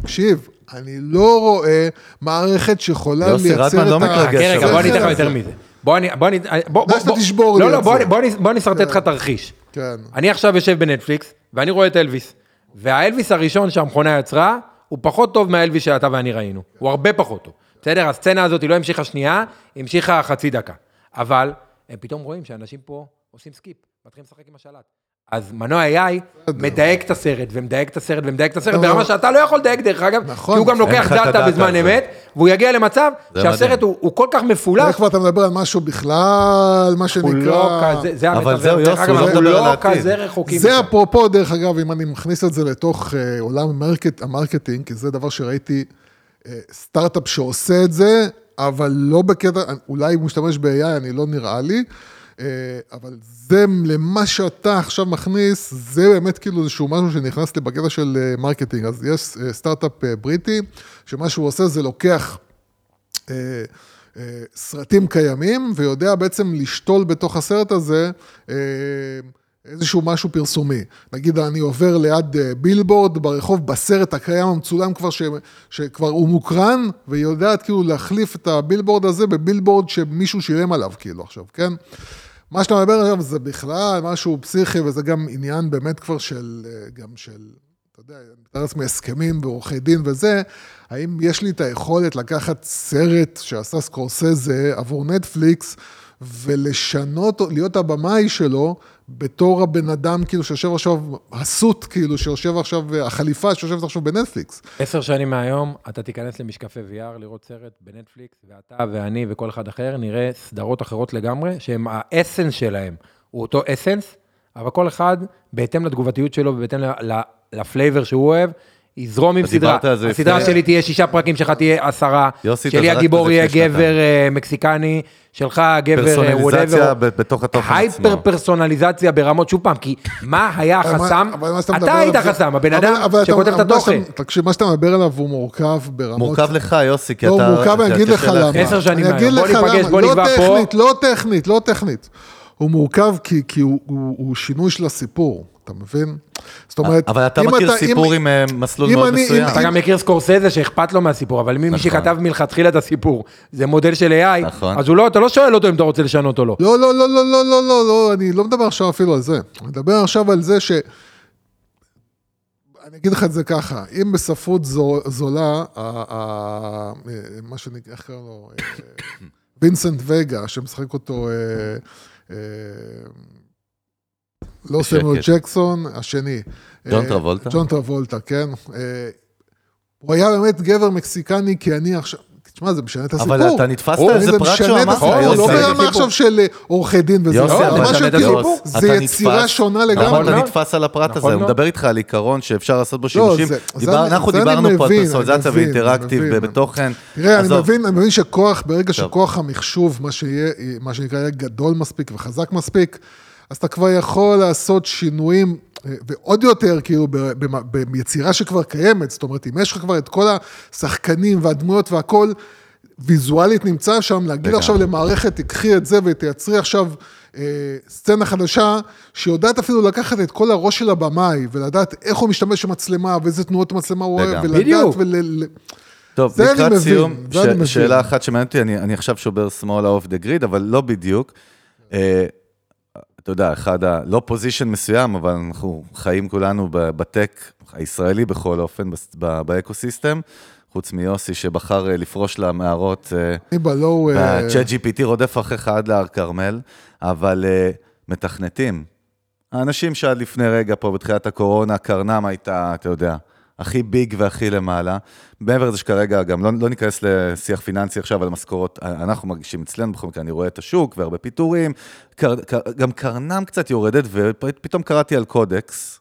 F: תקשיב, אני לא רואה מערכת שיכולה
E: יוסי
F: לייצר את
E: לא
F: ה...
E: מתרגש
G: חכה רגע, בוא אני אתן לך יותר. מזה. בוא אני, בוא אני, בוא,
F: די שאתה
G: בוא,
F: תשבור
G: לא,
F: לי
G: לא,
F: את
G: בוא,
F: זה.
G: אני- בוא, אני- בוא אני אשרטט לך תרחיש.
F: כן.
G: אני עכשיו יושב בנטפליקס, ואני רואה את אלוויס, והאלוויס הראשון שהמכונה יצרה, הוא פחות טוב מהאלוויס שאתה ואני ראינו. הוא הרבה פחות טוב. בסדר? הסצנה הזאת היא לא המשיכה שנייה, היא המשיכה חצי דקה. אבל הם פתאום רואים שאנשים פה עושים skip, מתחילים לשחק עם השלט. אז מנוע AI מדייק את הסרט, ומדייק את הסרט, ומדייק את הסרט,
F: אבל-
G: ברמה שאתה לא יכול לדייק דרך אגב,
F: נכון.
G: כי הוא גם לוקח
E: data
G: בזמן. אמת, והוא יגיע למצב שהסרט. הוא כל כך מפולח,
F: כבר אתה מדבר על משהו בכלל, מה
G: הוא לא
F: שנקרא...
G: כזה, זה
E: זהו,
G: דרך אגב,
E: הוא לא
G: אנחנו לא. כזה רחוקים.
F: זה. אפרופו, דרך אגב, אם אני מכניס את זה לתוך אה, עולם ה market, ה marketing, כי זה דבר שראיתי אה, סטארט-אפ שעושה את זה, אבל לא בקטע, אולי הוא משתמש ב-AI, אני לא נראה לי, אבל זה למה שאתה עכשיו מכניס, זה באמת כאילו איזשהו משהו שנכנס לי בקטע של אה, marketing. אז יש אה, סטארט-אפ אה, בריטי, שמה שהוא עושה זה לוקח... אה, אה, סרטים קיימים, ויודע בעצם לשתול בתוך הסרט הזה אה, איזשהו משהו פרסומי. נגיד אני עובר ליד אה, בילבורד ברחוב בסרט הקיים המצולם כבר, ש, שכבר הוא מוקרן, והיא יודעת כאילו להחליף את הבילבורד הזה בבילבורד שמישהו שילם עליו כאילו עכשיו, כן? מה שאתה מדבר עכשיו זה בכלל משהו פסיכי, וזה גם עניין באמת כבר של, אה, גם של, אתה יודע, אני מתאר לעצמי הסכמים ועורכי דין וזה, האם יש לי את היכולת לקחת סרט שעשה סקורסזה עבור נטפליקס, ולשנות, להיות הבמאי שלו, בתור הבן אדם כאילו שיושב עכשיו, ה suit כאילו, שיושב עכשיו, החליפה שיושבת עכשיו בנטפליקס.
G: עשר שנים מהיום, אתה תיכנס למשקפי VR, לראות סרט בנטפליקס, ואתה ואני וכל אחד אחר נראה סדרות אחרות לגמרי, שהם ה essence שלהם, הוא אותו essence, אבל כל אחד, בהתאם לתגובתיות שלו ובהתאם ל flavor שהוא אוהב, יזרום עם סדרה. הסדרה
E: לפני-
G: שלי תהיה שישה פרקים, שלך תהיה עשרה,
E: יוסי,
G: שלי הגיבור יהיה גבר אה, מקסיקני, שלך גבר אה,
E: פרסונליזציה בתוך התוכן
G: הייפר
E: עצמו.
G: פרסונליזציה ברמות, שוב פעם, כי מה היה החסם? אתה היית חסם, הבן
F: אבל-
G: אדם שכותב את התוכן.
F: תקשיב, מה שאתה מדבר עליו הוא מורכב ברמות...
E: מורכב לך, יוסי, כי
F: לא,
E: אתה...
F: הוא מורכב, אני אגיד לך למה.
G: עשר שנים מהיום. בוא ניפגש. בוא
F: לא
G: נקבע פה.
F: טכנית, לא טכנית, לא טכנית. הוא מורכב כי, כי הוא, הוא, הוא שינוי של הסיפור, אתה מבין? זאת אומרת,
E: אבל אתה
F: אם
E: מכיר
F: אם-
E: סיפור עם אה, מסלול
F: אם
E: מאוד
F: אני-
E: מסוים.
F: אם-
G: אתה גם מכיר סקורסזה שאכפת לו מהסיפור, אבל מי
E: נכון.
G: שכתב מלכתחילה את הסיפור, זה מודל של AI,
E: נכון.
G: אז לא, אתה לא שואל אותו אם אתה רוצה לשנות או לא.
F: לא, לא, לא, לא, לא, לא, לא, לא, אני לא מדבר עכשיו אפילו על זה. אני מדבר עכשיו על זה ש... אני אגיד לך את זה ככה, אם בספרות זו, זולה, ה, ה, מה שנקרא, איך קוראים לו, אה, (coughs) וינסנט וגה, שמשחק אותו, אה, אה, לא
E: בשקט.
F: סמואל ג'קסון, השני.
E: ג'ון
F: אה,
E: טרבולטה?
F: ג'ון טרבולטה, כן. אה, הוא היה באמת גבר מקסיקני, כי אני עכשיו, תשמע, זה משנה את הסיפור.
E: אבל אתה נתפסת
F: איזה
E: פרט
F: שאמרת,
E: יוסי.
G: לא
F: ברמה עכשיו של אה, עורכי דין וזה, זה כאילו, יצירה שונה
E: נכון,
F: לגמרי.
E: נכון, אתה נתפס על הפרט
G: נכון,
E: הזה, הוא
G: לא?
E: מדבר איתך על עיקרון שאפשר לעשות בו
F: לא,
E: שימושים. אנחנו דיברנו פה על פרסונליזציה ואינטראקטיב ובתוכן.
F: תראה, אני מבין שכוח, ברגע שכוח המחשוב, מה שנקרא, יהיה גדול מספיק וחזק מספיק, אז אתה כבר יכול לעשות שינויים ועוד יותר, כאילו, ביצירה שכבר קיימת, זאת אומרת, אם יש לך כבר את כל השחקנים והדמויות והכל, ויזואלית נמצא שם, להגיד. עכשיו למערכת, תיקחי את זה ותייצרי עכשיו אה, סצנה חדשה, שיודעת אפילו לקחת את כל הראש של הבמאי, ולדעת איך הוא משתמש במצלמה, ואיזה תנועות מצלמה הוא אוהב. ולדעת,
G: בדיוק.
F: ול...
E: טוב,
F: זה אני
E: לקראת
F: מבין,
E: סיום,
F: זה אני מבין.
E: ש- שאלה אחת שמעניינת אותי, אני אני עכשיו שובר שמאלה אוף דה גריד, אבל לא בדיוק. אה, אתה יודע, אחד ה... לא position מסוים, אבל אנחנו חיים כולנו ב tech הישראלי בכל אופן, ב ecosystem, חוץ מיוסי שבחר אה, לפרוש למערות. אה,
F: אני בלואו... אה,
E: וה-chat GPT רודף אחריך עד להר כרמל, אבל uh, מתכנתים. האנשים שעד לפני רגע פה בתחילת הקורונה, קרנם הייתה, אתה יודע, הכי big והכי למעלה. מעבר לזה שכרגע גם לא, לא ניכנס לשיח פיננסי עכשיו על משכורות, אנחנו מרגישים אצלנו בכל מקרה, אני רואה את השוק והרבה פיטורים, קר, קר, גם קרנם קצת יורדת, ופתאום קראתי על קודקס,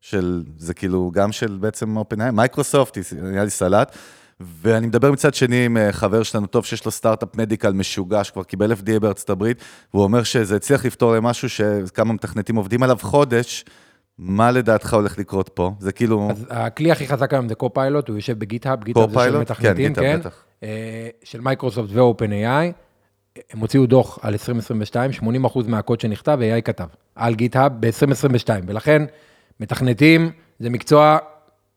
E: של, זה כאילו גם של בעצם OpenAI, Microsoft, היה לי סלט, ואני מדבר מצד שני עם אה, חבר שלנו טוב, שיש לו סטארט-אפ medical משוגע, שכבר קיבל FDA בארצות הברית, והוא אומר שזה הצליח לפתור להם משהו שכמה מתכנתים עובדים עליו חודש, מה לדעתך הולך לקרות פה? זה כאילו...
G: אז הכלי הכי חזק היום זה Copilot, הוא יושב ב GitHub, GitHub זה של? מתכנתים,
E: כן,
G: כן,
E: GitHub, בטח.
G: אה, של מייקרוסופט ו-OpenAI. הם הוציאו דוח על 2022, 80% מהקוד שנכתב, AI כתב, על GitHub ב-2022, ולכן מתכנתים זה מקצוע,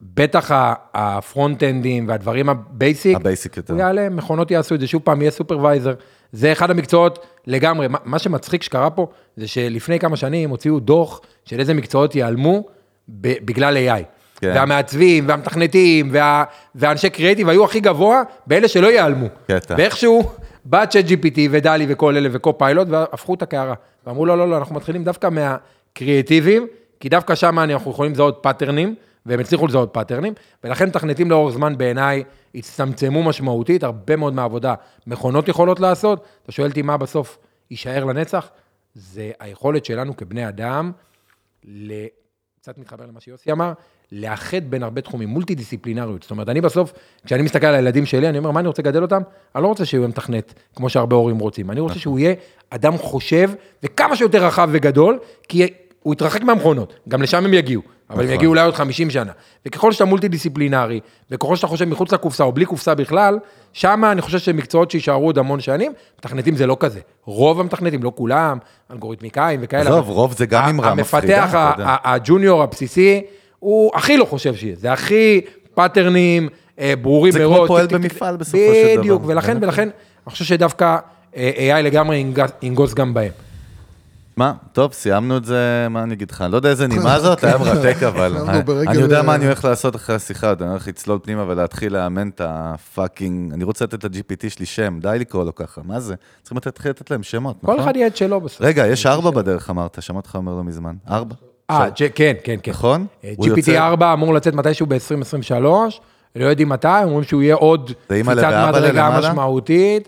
G: בטח הפרונט-אנדים והדברים ה
E: basic, ה basic יותר.
G: הוא יעלה, מכונות יעשו את זה, שוב פעם, יהיה supervisor. זה אחד המקצועות לגמרי. מה, שמצחיק שקרה פה, זה שלפני כמה שנים הוציאו דוח של איזה מקצועות ייעלמו ב- בגלל AI.
E: כן.
G: והמעצבים, והמתכנתים, וה, והאנשי קריאיטיב היו הכי גבוה באלה שלא ייעלמו.
E: קטע.
G: ואיכשהו בא ChatGPT ו DALL-E וכל אלה ו Copilot, והפכו את הקערה. ואמרו, לא, לא, לא, אנחנו מתחילים דווקא מהקריאיטיבים, כי דווקא שם אנחנו יכולים לזהות פאטרנים, והם הצליחו לזהות פאטרנים, ולכן מתכנתים לאורך זמן בעיניי הצטמצמו משמעותית, הרבה מאוד מהעבודה מכונות יכולות לעשות. אתה שואל אותי מה בסוף יישאר לנצח? זה היכולת שלנו כבני אדם. קצת מתחבר למה שיוסי אמר, לאחד בין הרבה תחומים, מולטי דיסציפלינריות. זאת אומרת, אני בסוף, כשאני מסתכל על הילדים שלי, אני אומר, מה אני רוצה לגדל אותם? אני לא רוצה שהוא יהיה מתכנת, כמו שהרבה הורים רוצים. אני רוצה שהוא יהיה אדם חושב, וכמה שיותר רחב וגדול, כי הוא יתרחק מהמכונות, גם לשם הם יגיעו. אבל הם
E: נכון.
G: יגיעו אולי עוד 50 שנה. וככל שאתה מולטי דיסציפלינרי, וככל שאתה חושב מחוץ לקופסה או בלי קופסה בכלל, שם אני חושב שמקצועות שיישארו עוד המון שנים, מתכנתים זה לא כזה. רוב המתכנתים, לא כולם, אלגוריתמיקאים וכאלה.
E: עזוב, רוב זה גם אמרה מפחידה,
G: המפתח הג'וניור הבסיסי, הוא הכי לא חושב שיהיה, זה הכי פאטרנים, אה, ברורים
E: זה כמו
G: מראש.
E: פועל במפעל. בסופו של דבר.
G: בדיוק, ולכן. ולכן, אני חושב שדווקא אה, AI לגמרי ינגוס גם בהם.
E: מה, טוב, סיימנו את זה, מה אני אגיד לך? אני לא יודע איזה נימה (laughs) זאת, היה מרתק, אבל אני- יודע מה אני הולך לעשות אחרי השיחה, אני הולך לצלול פנימה ולהתחיל לאמן את ה fucking, אני רוצה לתת ל-GPT שלי שם, די לקרוא לו ככה, מה זה? צריכים להתחיל לתת להם שמות, נכון?
G: כל אחד יהיה את שלו בסוף.
E: רגע, יש ארבע בדרך, אמרת, שמעתי אותך אומר לא מזמן. ארבע?
G: אה, כן, כן, כן.
E: נכון?
G: אה, GPT 4 אמור לצאת מתישהו ב-2023, לא יודעים מתי, אומרים שהוא יהיה עוד קפיצת מדרגה? משמעותית.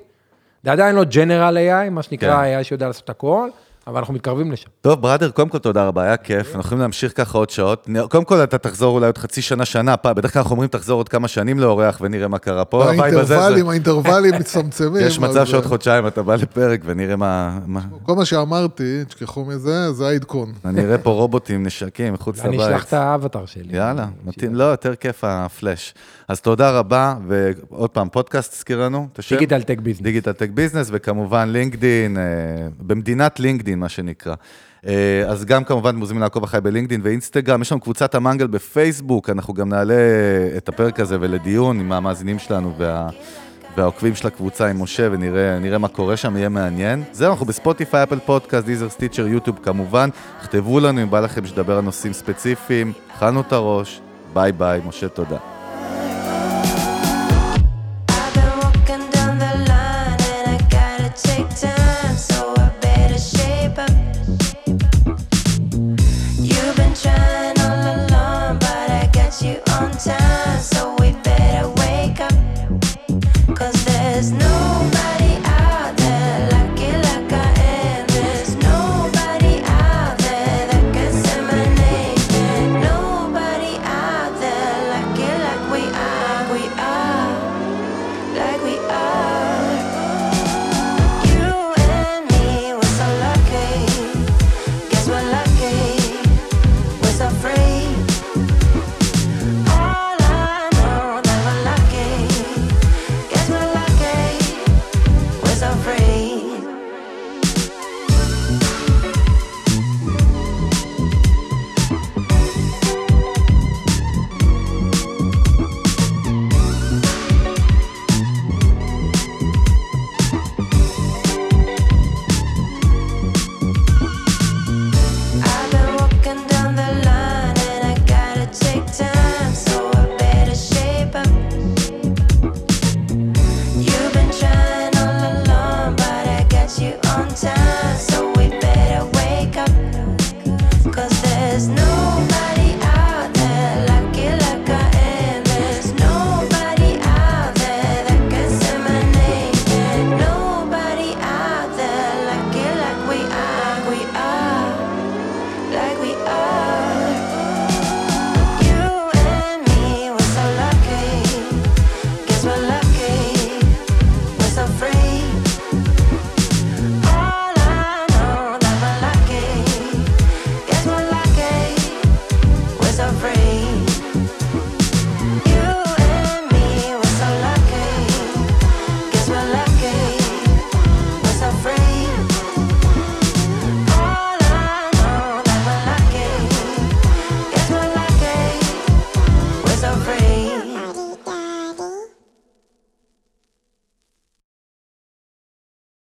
G: זה עדיין לא General AI, מה שנקרא
E: כן.
G: AI שיודע לעשות הכל, אבל אנחנו מתקרבים לשם.
E: טוב, בראדר, קודם כל תודה רבה, היה כיף, אנחנו יכולים להמשיך ככה עוד שעות. קודם כל, אתה תחזור אולי עוד חצי שנה, שנה, פעם, בדרך כלל אנחנו אומרים תחזור עוד כמה שנים לאורח ונראה מה קרה פה.
F: האינטרוולים, האינטרוולים (laughs) מצטמצמים.
E: יש מצב שעוד
F: אה,
E: חודשיים אתה בא לפרק ונראה מה...
F: כל מה שאמרתי, תשכחו מזה, זה העדכון.
E: אני אראה פה רובוטים נשקים מחוץ
G: אני אשלח
E: לבית.
G: את האבטר שלי.
E: יאללה, מתאים, לא, יותר כיף הפלאש. אז תודה רבה, ועוד פעם, פודקאסט הזכיר לנו, את השם?
G: Digital Tech Business.
E: Digital Tech Business, וכמובן LinkedIn, אה, במדינת LinkedIn, מה שנקרא. אה, אז גם כמובן מוזמנים לעקוב אחריי ב LinkedIn ואינסטגרם, יש לנו קבוצת המנגל בפייסבוק, אנחנו גם נעלה את הפרק הזה ולדיון עם המאזינים שלנו וה... והעוקבים של הקבוצה עם משה, ונראה נראה מה קורה שם, יהיה מעניין. זהו, אנחנו ב Spotify, Apple Podcast, Deezer, Stitcher, YouTube כמובן. תכתבו לנו אם בא לכם שנדבר על נושאים ספציפיים, אכלנו את הראש, ביי ביי, משה תודה. on time.